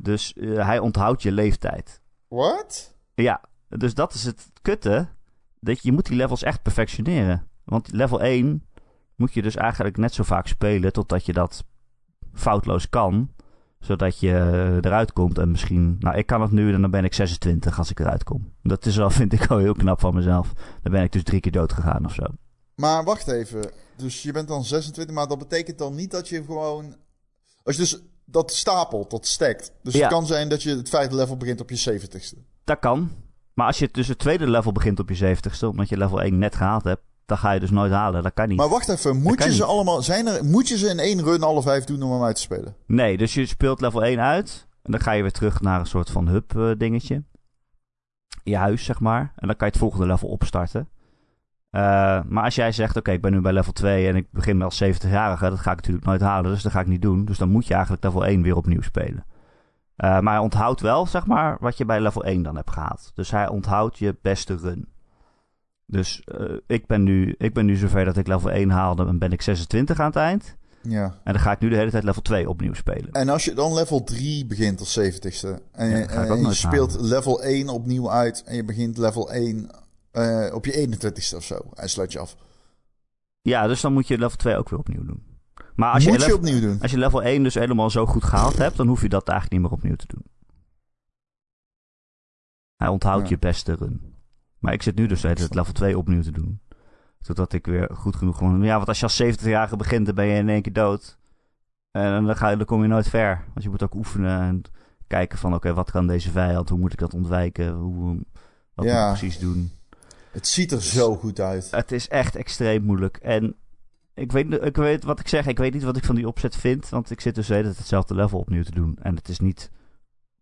Speaker 1: Dus hij onthoudt je leeftijd.
Speaker 2: Wat?
Speaker 1: Ja, dus dat is het kutte. Dat je, je moet die levels echt perfectioneren. Want level 1 moet je dus eigenlijk net zo vaak spelen totdat je dat foutloos kan. Zodat je eruit komt en misschien... Nou, ik kan het nu en dan ben ik 26 als ik eruit kom. Dat is wel, vind ik wel heel knap van mezelf. Dan ben ik dus drie keer dood gegaan of zo.
Speaker 2: Maar wacht even. Dus je bent dan 26, maar dat betekent dan niet dat je gewoon... Als je dus dat stapelt, dat stekt. Dus het kan zijn dat je het vijfde level begint op je 70ste.
Speaker 1: Dat kan. Maar als je dus het tweede level begint op je 70ste, omdat je level 1 net gehaald hebt, dan ga je dus nooit halen. Dat kan niet.
Speaker 2: Maar wacht even, moet je ze allemaal. Zijn er, moet je ze in één run alle vijf doen om hem uit te spelen?
Speaker 1: Nee, dus je speelt level 1 uit. En dan ga je weer terug naar een soort van hub uh, dingetje. Je huis, zeg maar. En dan kan je het volgende level opstarten. Uh, maar als jij zegt, oké, ik ben nu bij level 2 en ik begin als 70-jarige, dat ga ik natuurlijk nooit halen, dus dat ga ik niet doen. Dus dan moet je eigenlijk level 1 weer opnieuw spelen. Uh, maar hij onthoudt wel, zeg maar, wat je bij level 1 dan hebt gehaald. Dus hij onthoudt je beste run. Dus uh, ik, ben nu, ik ben nu zover dat ik level 1 haalde en ben ik 26 aan het eind.
Speaker 2: Ja.
Speaker 1: En dan ga ik nu de hele tijd level 2 opnieuw spelen.
Speaker 2: En als je dan level 3 begint als 70ste en, ja, en je speelt level 1 opnieuw uit en je begint level 1 uh, op je 21ste of zo en sluit je af.
Speaker 1: Ja, dus dan moet je level 2 ook weer opnieuw doen. Maar als je,
Speaker 2: je,
Speaker 1: level,
Speaker 2: opnieuw doen?
Speaker 1: Als je level 1 dus helemaal zo goed gehaald hebt, dan hoef je dat eigenlijk niet meer opnieuw te doen. Hij onthoudt ja. je beste run. Maar ik zit nu dus het level 2 opnieuw te doen. Zodat ik weer goed genoeg gewoon... Ja, want als je als 70-jarige begint, dan ben je in één keer dood. En dan, ga je, dan kom je nooit ver. Want je moet ook oefenen en kijken van... Oké, wat kan deze vijand? Hoe moet ik dat ontwijken? Hoe, wat ja. moet ik precies doen?
Speaker 2: Het ziet er zo goed uit.
Speaker 1: Het is echt extreem moeilijk. En ik weet, ik weet wat ik zeg. Ik weet niet wat ik van die opzet vind. Want ik zit dus hele hetzelfde level opnieuw te doen. En het is niet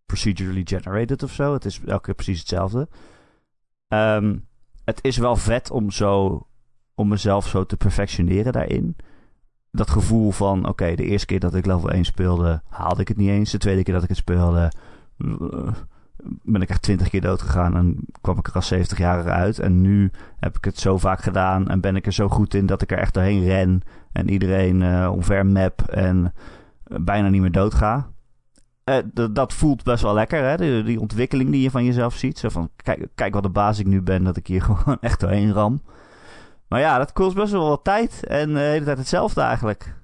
Speaker 1: procedurally generated of zo. Het is elke keer precies hetzelfde. Um, het is wel vet om zo... Om mezelf zo te perfectioneren daarin. Dat gevoel van... Oké, de eerste keer dat ik level 1 speelde... Haalde ik het niet eens. De tweede keer dat ik het speelde... Uh, ben ik echt twintig keer dood gegaan en kwam ik er als 70-jarige uit. En nu heb ik het zo vaak gedaan en ben ik er zo goed in dat ik er echt doorheen ren en iedereen uh, omver map en uh, bijna niet meer dood ga. Uh, dat voelt best wel lekker, hè? Die, die, ontwikkeling die je van jezelf ziet. Zo van, kijk, kijk wat de baas ik nu ben, dat ik hier gewoon echt doorheen ram. Maar ja, dat kost best wel wat tijd en de hele tijd hetzelfde eigenlijk.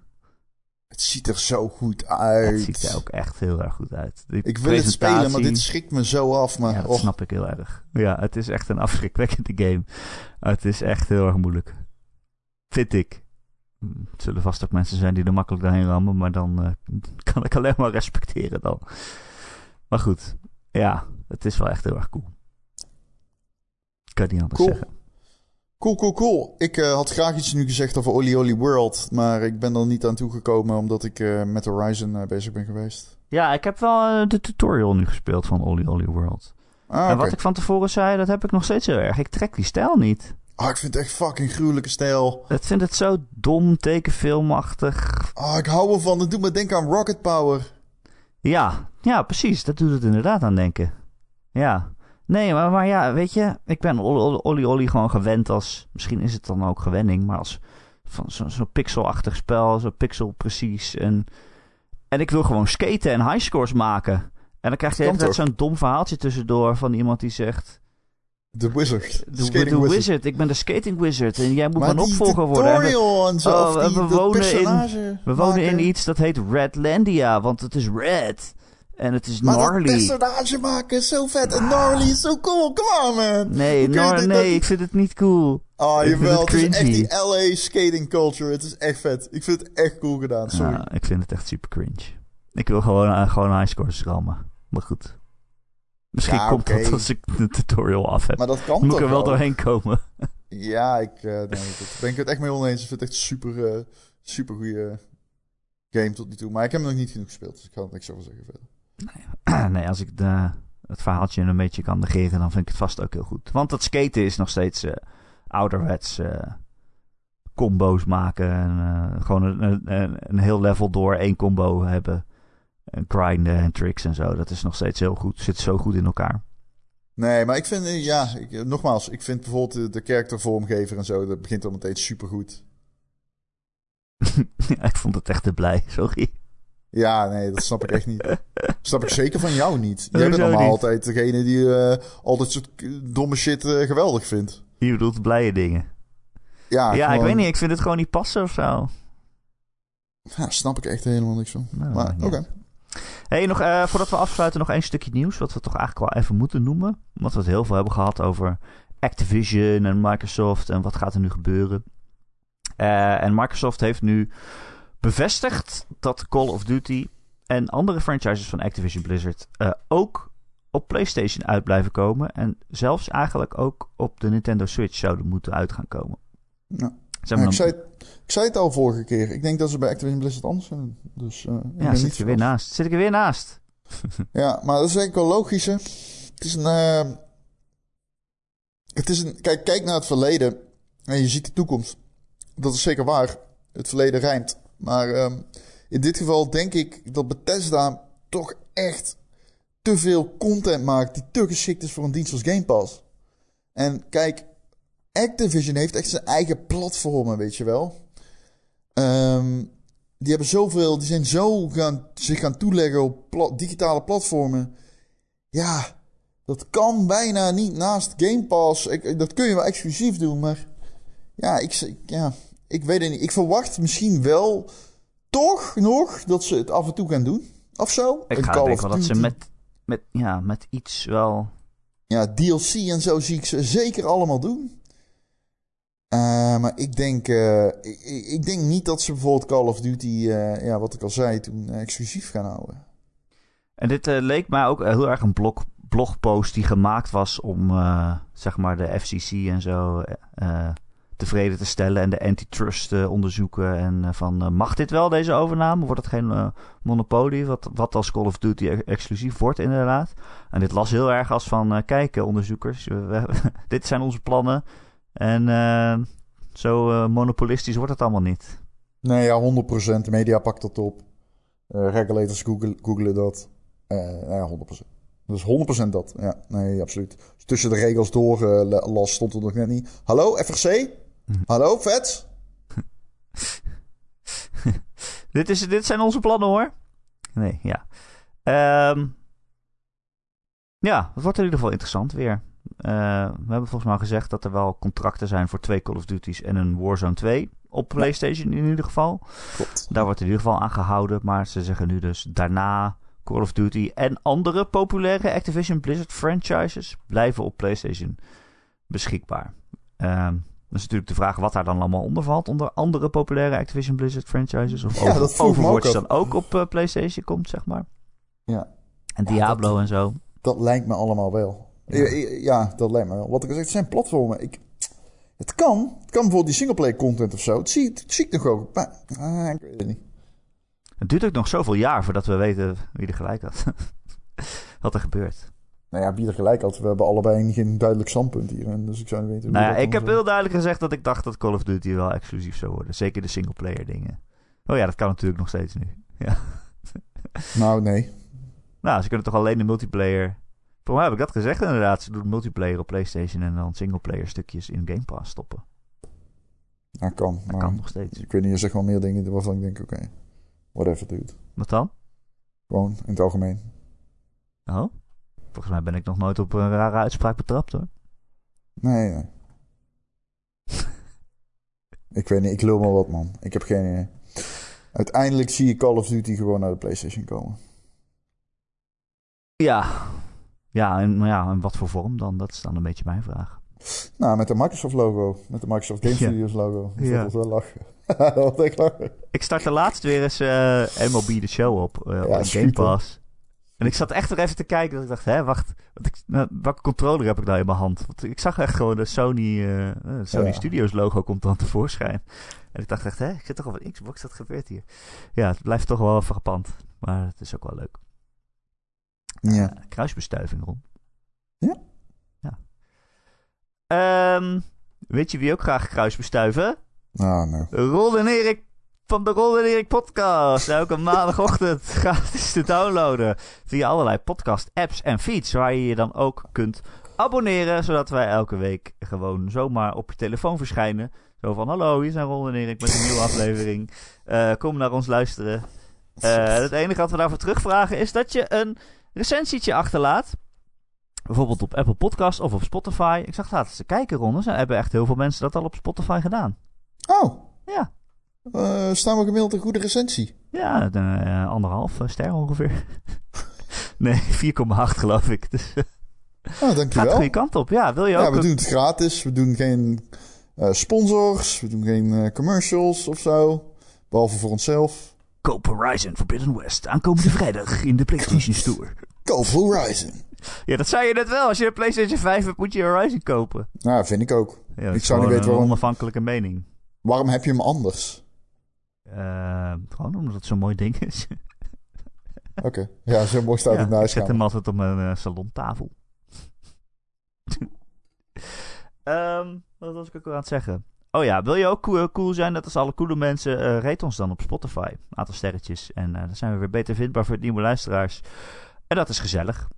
Speaker 2: Het ziet er zo goed uit.
Speaker 1: Het ziet er ook echt heel erg goed uit.
Speaker 2: Die ik wil het spelen, maar dit schrikt me zo af. Maar,
Speaker 1: ja, dat snap ik heel erg. Ja, het is echt een afschrikwekkende game. Het is echt heel erg moeilijk. Vind ik. Het zullen vast ook mensen zijn die er makkelijk doorheen rammen, maar dan uh, kan ik alleen maar respecteren dan. Maar goed, ja, het is wel echt heel erg cool. Ik kan niet anders
Speaker 2: cool.
Speaker 1: zeggen.
Speaker 2: Cool, cool, cool. Ik uh, had graag iets nu gezegd over Oli Oli World, maar ik ben er niet aan toegekomen omdat ik uh, met Horizon uh, bezig ben geweest.
Speaker 1: Ja, ik heb wel de tutorial nu gespeeld van Oli Oli World.
Speaker 2: Ah, okay.
Speaker 1: En wat ik van tevoren zei, dat heb ik nog steeds heel erg. Ik trek die stijl niet.
Speaker 2: Ah, ik vind het echt fucking gruwelijke stijl.
Speaker 1: Ik vind het zo dom, tekenfilmachtig.
Speaker 2: Ah, ik hou ervan. Het doet me denken aan Rocket Power.
Speaker 1: Ja, ja, precies. Dat doet het inderdaad aan denken. Ja. Nee, maar, maar ja, weet je, ik ben Olly Olly gewoon gewend als, misschien is het dan ook gewenning, maar als van zo'n zo pixelachtig spel, zo pixel precies. En, en ik wil gewoon skaten en highscores maken. En dan krijg je altijd zo'n dom verhaaltje tussendoor van iemand die zegt...
Speaker 2: De wizard.
Speaker 1: De, wizard. wizard. Ik ben de skating wizard. En jij moet mijn opvolger worden.
Speaker 2: En we,
Speaker 1: en zo, oh, we, wonen in, we wonen in iets dat heet Redlandia. Want het is red. En het is
Speaker 2: maar
Speaker 1: gnarly.
Speaker 2: Maar personage maken is zo vet. En gnarly is zo cool. Come on, man.
Speaker 1: Nee, nee, dat... ik vind het niet cool.
Speaker 2: Oh, jawel. Het, het is echt die LA skating culture. Het is echt vet. Ik vind het echt cool gedaan. Sorry.
Speaker 1: Ja, ik vind het echt super cringe. Ik wil gewoon, uh, gewoon high scores rammen. Maar goed. Misschien
Speaker 2: ja,
Speaker 1: komt
Speaker 2: okay.
Speaker 1: dat als ik de tutorial af heb.
Speaker 2: Maar dat kan
Speaker 1: Moet
Speaker 2: toch
Speaker 1: ik er wel
Speaker 2: wel?
Speaker 1: doorheen komen.
Speaker 2: ja, ik uh, nee, dat ben ik het echt mee oneens. Ik vind het echt super, uh, super goede game tot nu toe. Maar ik heb hem nog niet genoeg gespeeld. Dus ik kan er niks over zeggen verder.
Speaker 1: Nee, nee als ik de, het verhaaltje een beetje kan negeren, dan vind ik het vast ook heel goed. Want dat skaten is nog steeds uh, ouderwets uh, combo's maken. En eh, gewoon een, een, een, heel level door één combo hebben. En grinden en tricks en zo. Dat is nog steeds heel goed. Zit zo goed in elkaar.
Speaker 2: Nee, maar ik vind, ja, ik, nogmaals, ik vind bijvoorbeeld de, de karaktervormgever en zo, dat begint al meteen supergoed.
Speaker 1: ja, ik vond het echt te blij, sorry.
Speaker 2: Ja, nee, dat snap ik echt niet. Dat snap ik zeker van jou niet. Jij bent allemaal altijd degene die uh, altijd soort domme shit uh, geweldig vindt.
Speaker 1: Je bedoelt blije dingen. Ja, ja ik weet niet. Ik vind het gewoon niet passen of zo.
Speaker 2: Ja, snap ik echt helemaal niks van. Nou, maar oké.
Speaker 1: Hey, nog, uh, voordat we afsluiten, nog één stukje nieuws. Wat we toch eigenlijk wel even moeten noemen. Omdat we het heel veel hebben gehad over Activision en Microsoft. En wat gaat er nu gebeuren. En Microsoft heeft nu bevestigd dat Call of Duty en andere franchises van Activision Blizzard uh, ook op PlayStation uit blijven komen. En zelfs eigenlijk ook op de Nintendo Switch zouden moeten uit gaan komen.
Speaker 2: Ja. ja ik, zei het, ik, zei het, al vorige keer. Ik denk dat ze bij Activision Blizzard anders zijn. Dus, uh,
Speaker 1: ja, zit ik er weer naast. Zit ik er weer naast.
Speaker 2: ja, maar dat is eigenlijk wel logisch. Hè? Het is een. Uh, het is een kijk, kijk naar het verleden en je ziet de toekomst. Dat is zeker waar. Het verleden rijmt. Maar um, in dit geval denk ik dat Bethesda toch echt te veel content maakt die te geschikt is voor een dienst als Game Pass. En kijk, Activision heeft echt zijn eigen platformen, weet je wel. Um, die hebben zoveel, die zijn zo gaan, zich gaan toeleggen op digitale platformen. Ja, dat kan bijna niet naast Game Pass. Ik, dat kun je wel exclusief doen, maar ja ik, ja, ik weet het niet. Ik verwacht misschien wel toch nog dat ze het af en toe gaan doen. Of zo.
Speaker 1: Ik ga denken dat ze met, met, ja, met iets wel...
Speaker 2: Ja, DLC en zo zie ik ze zeker allemaal doen. Uh, maar ik denk, uh, ik, ik, denk niet dat ze bijvoorbeeld Call of Duty, uh, ja, wat ik al zei, toen exclusief gaan houden.
Speaker 1: En dit leek mij ook heel erg een blog, blogpost die gemaakt was om, zeg maar, de FCC en zo tevreden te stellen en de antitrust uh, onderzoeken. En uh, van, uh, mag dit wel, deze overname? Wordt het geen monopolie, wat, wat als Call of Duty e-, exclusief wordt inderdaad? En dit las heel erg als van, kijk onderzoekers, dit zijn onze plannen. En zo monopolistisch wordt het allemaal niet.
Speaker 2: Nee, ja, 100%. De media pakt dat op. regulators googlen, dat. ja, 100%. Dus 100% dat. Ja, nee, absoluut. tussen de regels door las stond er nog net niet. Hallo, FRC? Hallo, vet?
Speaker 1: dit, is, dit zijn onze plannen hoor. Nee, ja. Um, ja, het wordt in ieder geval interessant weer. Uh, we hebben volgens mij gezegd dat er wel contracten zijn voor twee Call of Duty's en een Warzone 2 op PlayStation in ieder geval.
Speaker 2: Klopt.
Speaker 1: Daar wordt in ieder geval aan gehouden, maar ze zeggen nu dus daarna Call of Duty en andere populaire Activision Blizzard franchises blijven op PlayStation beschikbaar. Um, dat is natuurlijk de vraag wat daar dan allemaal onder valt. Onder andere populaire Activision Blizzard franchises. Of ja, over, Overwatch dan ook op uh, PlayStation komt, zeg maar.
Speaker 2: Ja.
Speaker 1: En Diablo en zo.
Speaker 2: Dat lijkt me allemaal wel. Ja. ja. dat lijkt me wel. Wat ik al zeg, het zijn platformen. Ik, het kan. Het kan bijvoorbeeld die singleplayer content of zo. Het zie, het zie ik nog ook. Maar ah, ik weet het niet.
Speaker 1: Het duurt ook nog zoveel jaar voordat we weten wie er gelijk had. wat er gebeurt.
Speaker 2: Nou ja, bieden gelijk als we hebben allebei geen duidelijk standpunt hier. En dus ik zou niet weten.
Speaker 1: Nou ja, ik heb heel duidelijk gezegd dat ik dacht dat Call of Duty wel exclusief zou worden. Zeker de singleplayer dingen. Oh ja, dat kan natuurlijk nog steeds nu. Ja.
Speaker 2: Nou, nee.
Speaker 1: Nou, ze kunnen toch alleen de multiplayer. Voor mij heb ik dat gezegd inderdaad. Ze doen multiplayer op PlayStation en dan singleplayer stukjes in Game Pass stoppen.
Speaker 2: Dat kan.
Speaker 1: Dat kan nog steeds.
Speaker 2: Ik weet niet, je zegt wel meer dingen waarvan ik denk, oké, okay, whatever dude.
Speaker 1: Wat dan?
Speaker 2: Gewoon in het algemeen.
Speaker 1: Oh? Volgens mij ben ik nog nooit op een rare uitspraak betrapt hoor.
Speaker 2: Nee, nee. ik weet niet, ik lul maar wat man. Ik heb geen idee. Uiteindelijk zie je Call of Duty gewoon naar de PlayStation komen.
Speaker 1: Ja. Ja, en, ja, en wat voor vorm dan? Dat is dan een beetje mijn vraag.
Speaker 2: Nou, met de Microsoft logo. Met de Microsoft Game Studios logo. Dat ja. wel lachen. dat ik lachen.
Speaker 1: Ik startte laatst weer eens uh, MLB de show op. Uh, ja, op Game Pass. En ik zat echt er even te kijken. Dat ik dacht, hè, wacht. Wat ik, nou, welke controller heb ik nou in mijn hand? Want ik zag echt gewoon de Sony, uh, Sony Studios logo komt dan tevoorschijn. En ik dacht echt, hè, ik zit toch op een Xbox, wat gebeurt hier? Ja, het blijft toch wel frappant. Maar het is ook wel leuk.
Speaker 2: Ja.
Speaker 1: Uh, kruisbestuiving, Ron.
Speaker 2: Ja?
Speaker 1: Ja. Um, weet je wie ook graag kruisbestuiven?
Speaker 2: Ah, nou.
Speaker 1: Ron en Erik van de Ron en Erik podcast. Elke maandagochtend gratis te downloaden via allerlei podcast apps en feeds. Waar je je dan ook kunt abonneren. Zodat wij elke week gewoon zomaar op je telefoon verschijnen. Zo van, hallo, hier zijn Ron en Erik met een nieuwe aflevering. Eh, kom naar ons luisteren. Eh, het enige wat we daarvoor terugvragen is dat je een recensietje achterlaat. Bijvoorbeeld op Apple Podcast of op Spotify. Ik zag laatst te kijken, Ron. Er hebben echt heel veel mensen dat al op Spotify gedaan.
Speaker 2: Oh.
Speaker 1: Ja.
Speaker 2: Uh, staan we gemiddeld een goede recensie?
Speaker 1: Ja, een, uh, anderhalf ster ongeveer. nee, 4,8 geloof ik. Dus,
Speaker 2: oh, dankjewel.
Speaker 1: Gaat de goede kant op. Ja, wil je ook?
Speaker 2: Ja, we doen het gratis. We doen geen sponsors. We doen geen commercials of zo. Behalve voor onszelf.
Speaker 1: Koop Horizon Forbidden West aankomende vrijdag in de PlayStation Store.
Speaker 2: Koop Horizon.
Speaker 1: Ja, dat zei je net wel. Als je een PlayStation 5 hebt, moet je Horizon kopen.
Speaker 2: Nou, vind ik ook.
Speaker 1: Ja,
Speaker 2: ik zou niet weten waarom.
Speaker 1: Een onafhankelijke mening.
Speaker 2: Waarom heb je hem anders?
Speaker 1: Uh, gewoon omdat het zo'n mooi ding is.
Speaker 2: Oké, okay. ja, zo mooi staat
Speaker 1: ja,
Speaker 2: het naast.
Speaker 1: Ik zet hem altijd op mijn uh, salontafel. um, wat was ik ook al aan het zeggen? Oh ja, wil je ook cool, cool zijn, net als alle coole mensen, uh, rate ons dan op Spotify. Een aantal sterretjes. En dan zijn we weer beter vindbaar voor nieuwe luisteraars. En dat is gezellig.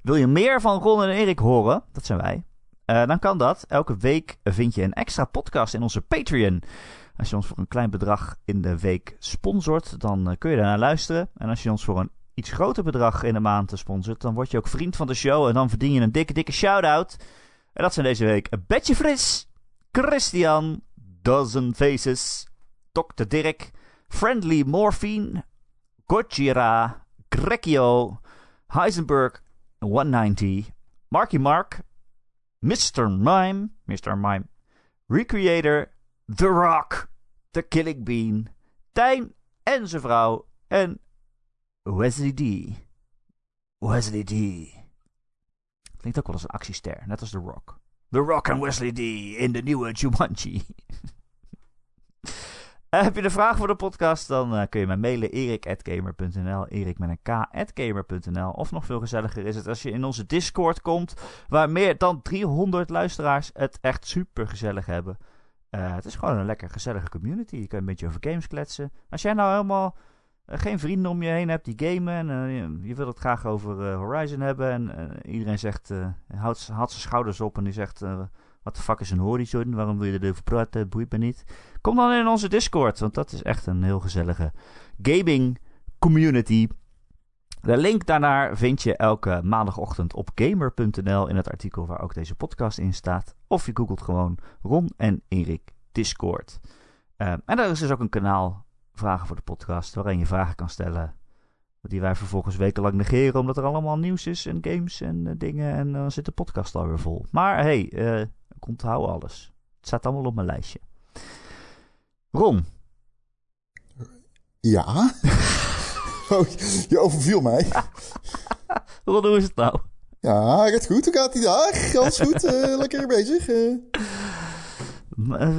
Speaker 1: Wil je meer van Ron en Erik horen? Dat zijn wij. Dan kan dat. Elke week vind je een extra podcast in onze Patreon. Als je ons voor een klein bedrag in de week sponsort, dan uh, kun je daarnaar luisteren. En als je ons voor een iets groter bedrag in de maand sponsort, dan word je ook vriend van de show. En dan verdien je een dikke, dikke shout-out. En dat zijn deze week Betje Fris, Christian, Dozen Faces, Dr. Dirk, Friendly Morphine, Gojira, Grekio, Heisenberg 190, Marky Mark, Mr. Mime, Mr. Mime, Recreator, The Rock, The Killing Bean, Tijn en zijn vrouw en Wesley D. Wesley D. Klinkt ook wel als een actiester, net als The Rock. The Rock en Wesley D. in de nieuwe Jumanji. Uh, heb je een vraag voor de podcast, dan uh, kun je mij mailen erik.gamer.nl, erik met een k.gamer.nl. Of nog veel gezelliger is het als je in onze Discord komt, waar meer dan 300 luisteraars het echt super gezellig hebben. Uh, het is gewoon een lekker gezellige community. Je kan een beetje over games kletsen. Als jij nou helemaal geen vrienden om je heen hebt die gamen en je, je wil het graag over Horizon hebben en iedereen zegt, houdt, zijn schouders op en die zegt... Wat de fuck is een horizon? Waarom wil je erover praten? Boeit me niet. Kom dan in onze Discord, want dat is echt een heel gezellige gaming community. De link daarnaar vind je elke maandagochtend op gamer.nl in het artikel waar ook deze podcast in staat. Of je googelt gewoon Ron en Erik Discord. Uh, en daar is dus ook een kanaal Vragen voor de podcast, waarin je vragen kan stellen. Die wij vervolgens wekenlang negeren, omdat er allemaal nieuws is en games en uh, dingen. En dan zit de podcast alweer vol. Maar hey, ik onthoud alles. Het staat allemaal op mijn lijstje. Ron.
Speaker 2: Ja? oh, je overviel mij.
Speaker 1: Ron, hoe is het nou?
Speaker 2: Ja, gaat goed. Hoe gaat die dag? Alles goed? uh, lekker bezig? Uh...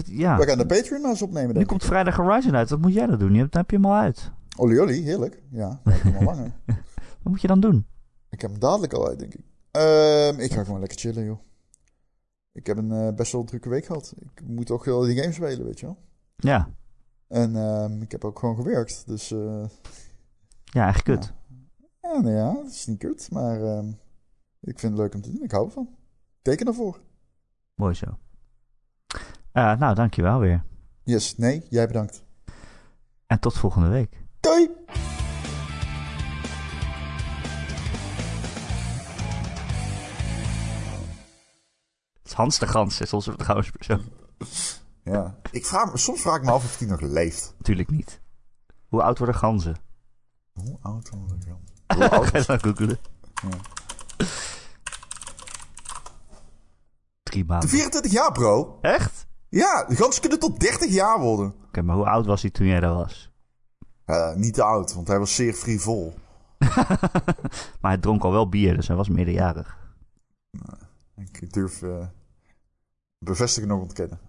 Speaker 1: ja.
Speaker 2: We gaan de Patreon eens opnemen.
Speaker 1: Nu
Speaker 2: denk
Speaker 1: komt vrijdag Horizon uit. Wat moet jij dan doen? Je hebt, dan heb je hem al uit.
Speaker 2: Olly Olly, heerlijk. Ja, dat heb al langer.
Speaker 1: Wat moet je dan doen?
Speaker 2: Ik heb hem dadelijk al uit, denk ik. Uh, ik ga gewoon lekker chillen, joh. Ik heb een uh, best wel drukke week gehad. Ik moet ook wel die games spelen, weet je wel.
Speaker 1: Ja.
Speaker 2: En uh, ik heb ook gewoon gewerkt, dus... Uh,
Speaker 1: ja, echt kut.
Speaker 2: Ja, ja, nou ja, het is niet kut, maar ehm, ik vind het leuk om te doen. Ik hou ervan. Teken ervoor.
Speaker 1: Mooi zo. nou, dankjewel weer.
Speaker 2: Yes, nee, jij bedankt.
Speaker 1: En tot volgende week.
Speaker 2: Doei!
Speaker 1: Hans de Gans, is onze vertrouwenspersoon.
Speaker 2: Ja. Ik vraag, soms vraag ik me af of hij nog leeft.
Speaker 1: Natuurlijk niet. Hoe oud worden ganzen?
Speaker 2: Hoe oud worden de gans? Hoe oud
Speaker 1: Ga je
Speaker 2: is
Speaker 1: dan googelen.
Speaker 2: Ja.
Speaker 1: Drie maanden.
Speaker 2: 24 jaar, bro.
Speaker 1: Echt?
Speaker 2: Ja, de ganzen kunnen tot 30 jaar worden.
Speaker 1: Oké, maar hoe oud was hij toen jij daar was?
Speaker 2: Eh, niet te oud, want hij was zeer frivol.
Speaker 1: Maar hij dronk al wel bier, dus hij was meerderjarig.
Speaker 2: Ik durf eh, bevestigen nog ontkennen.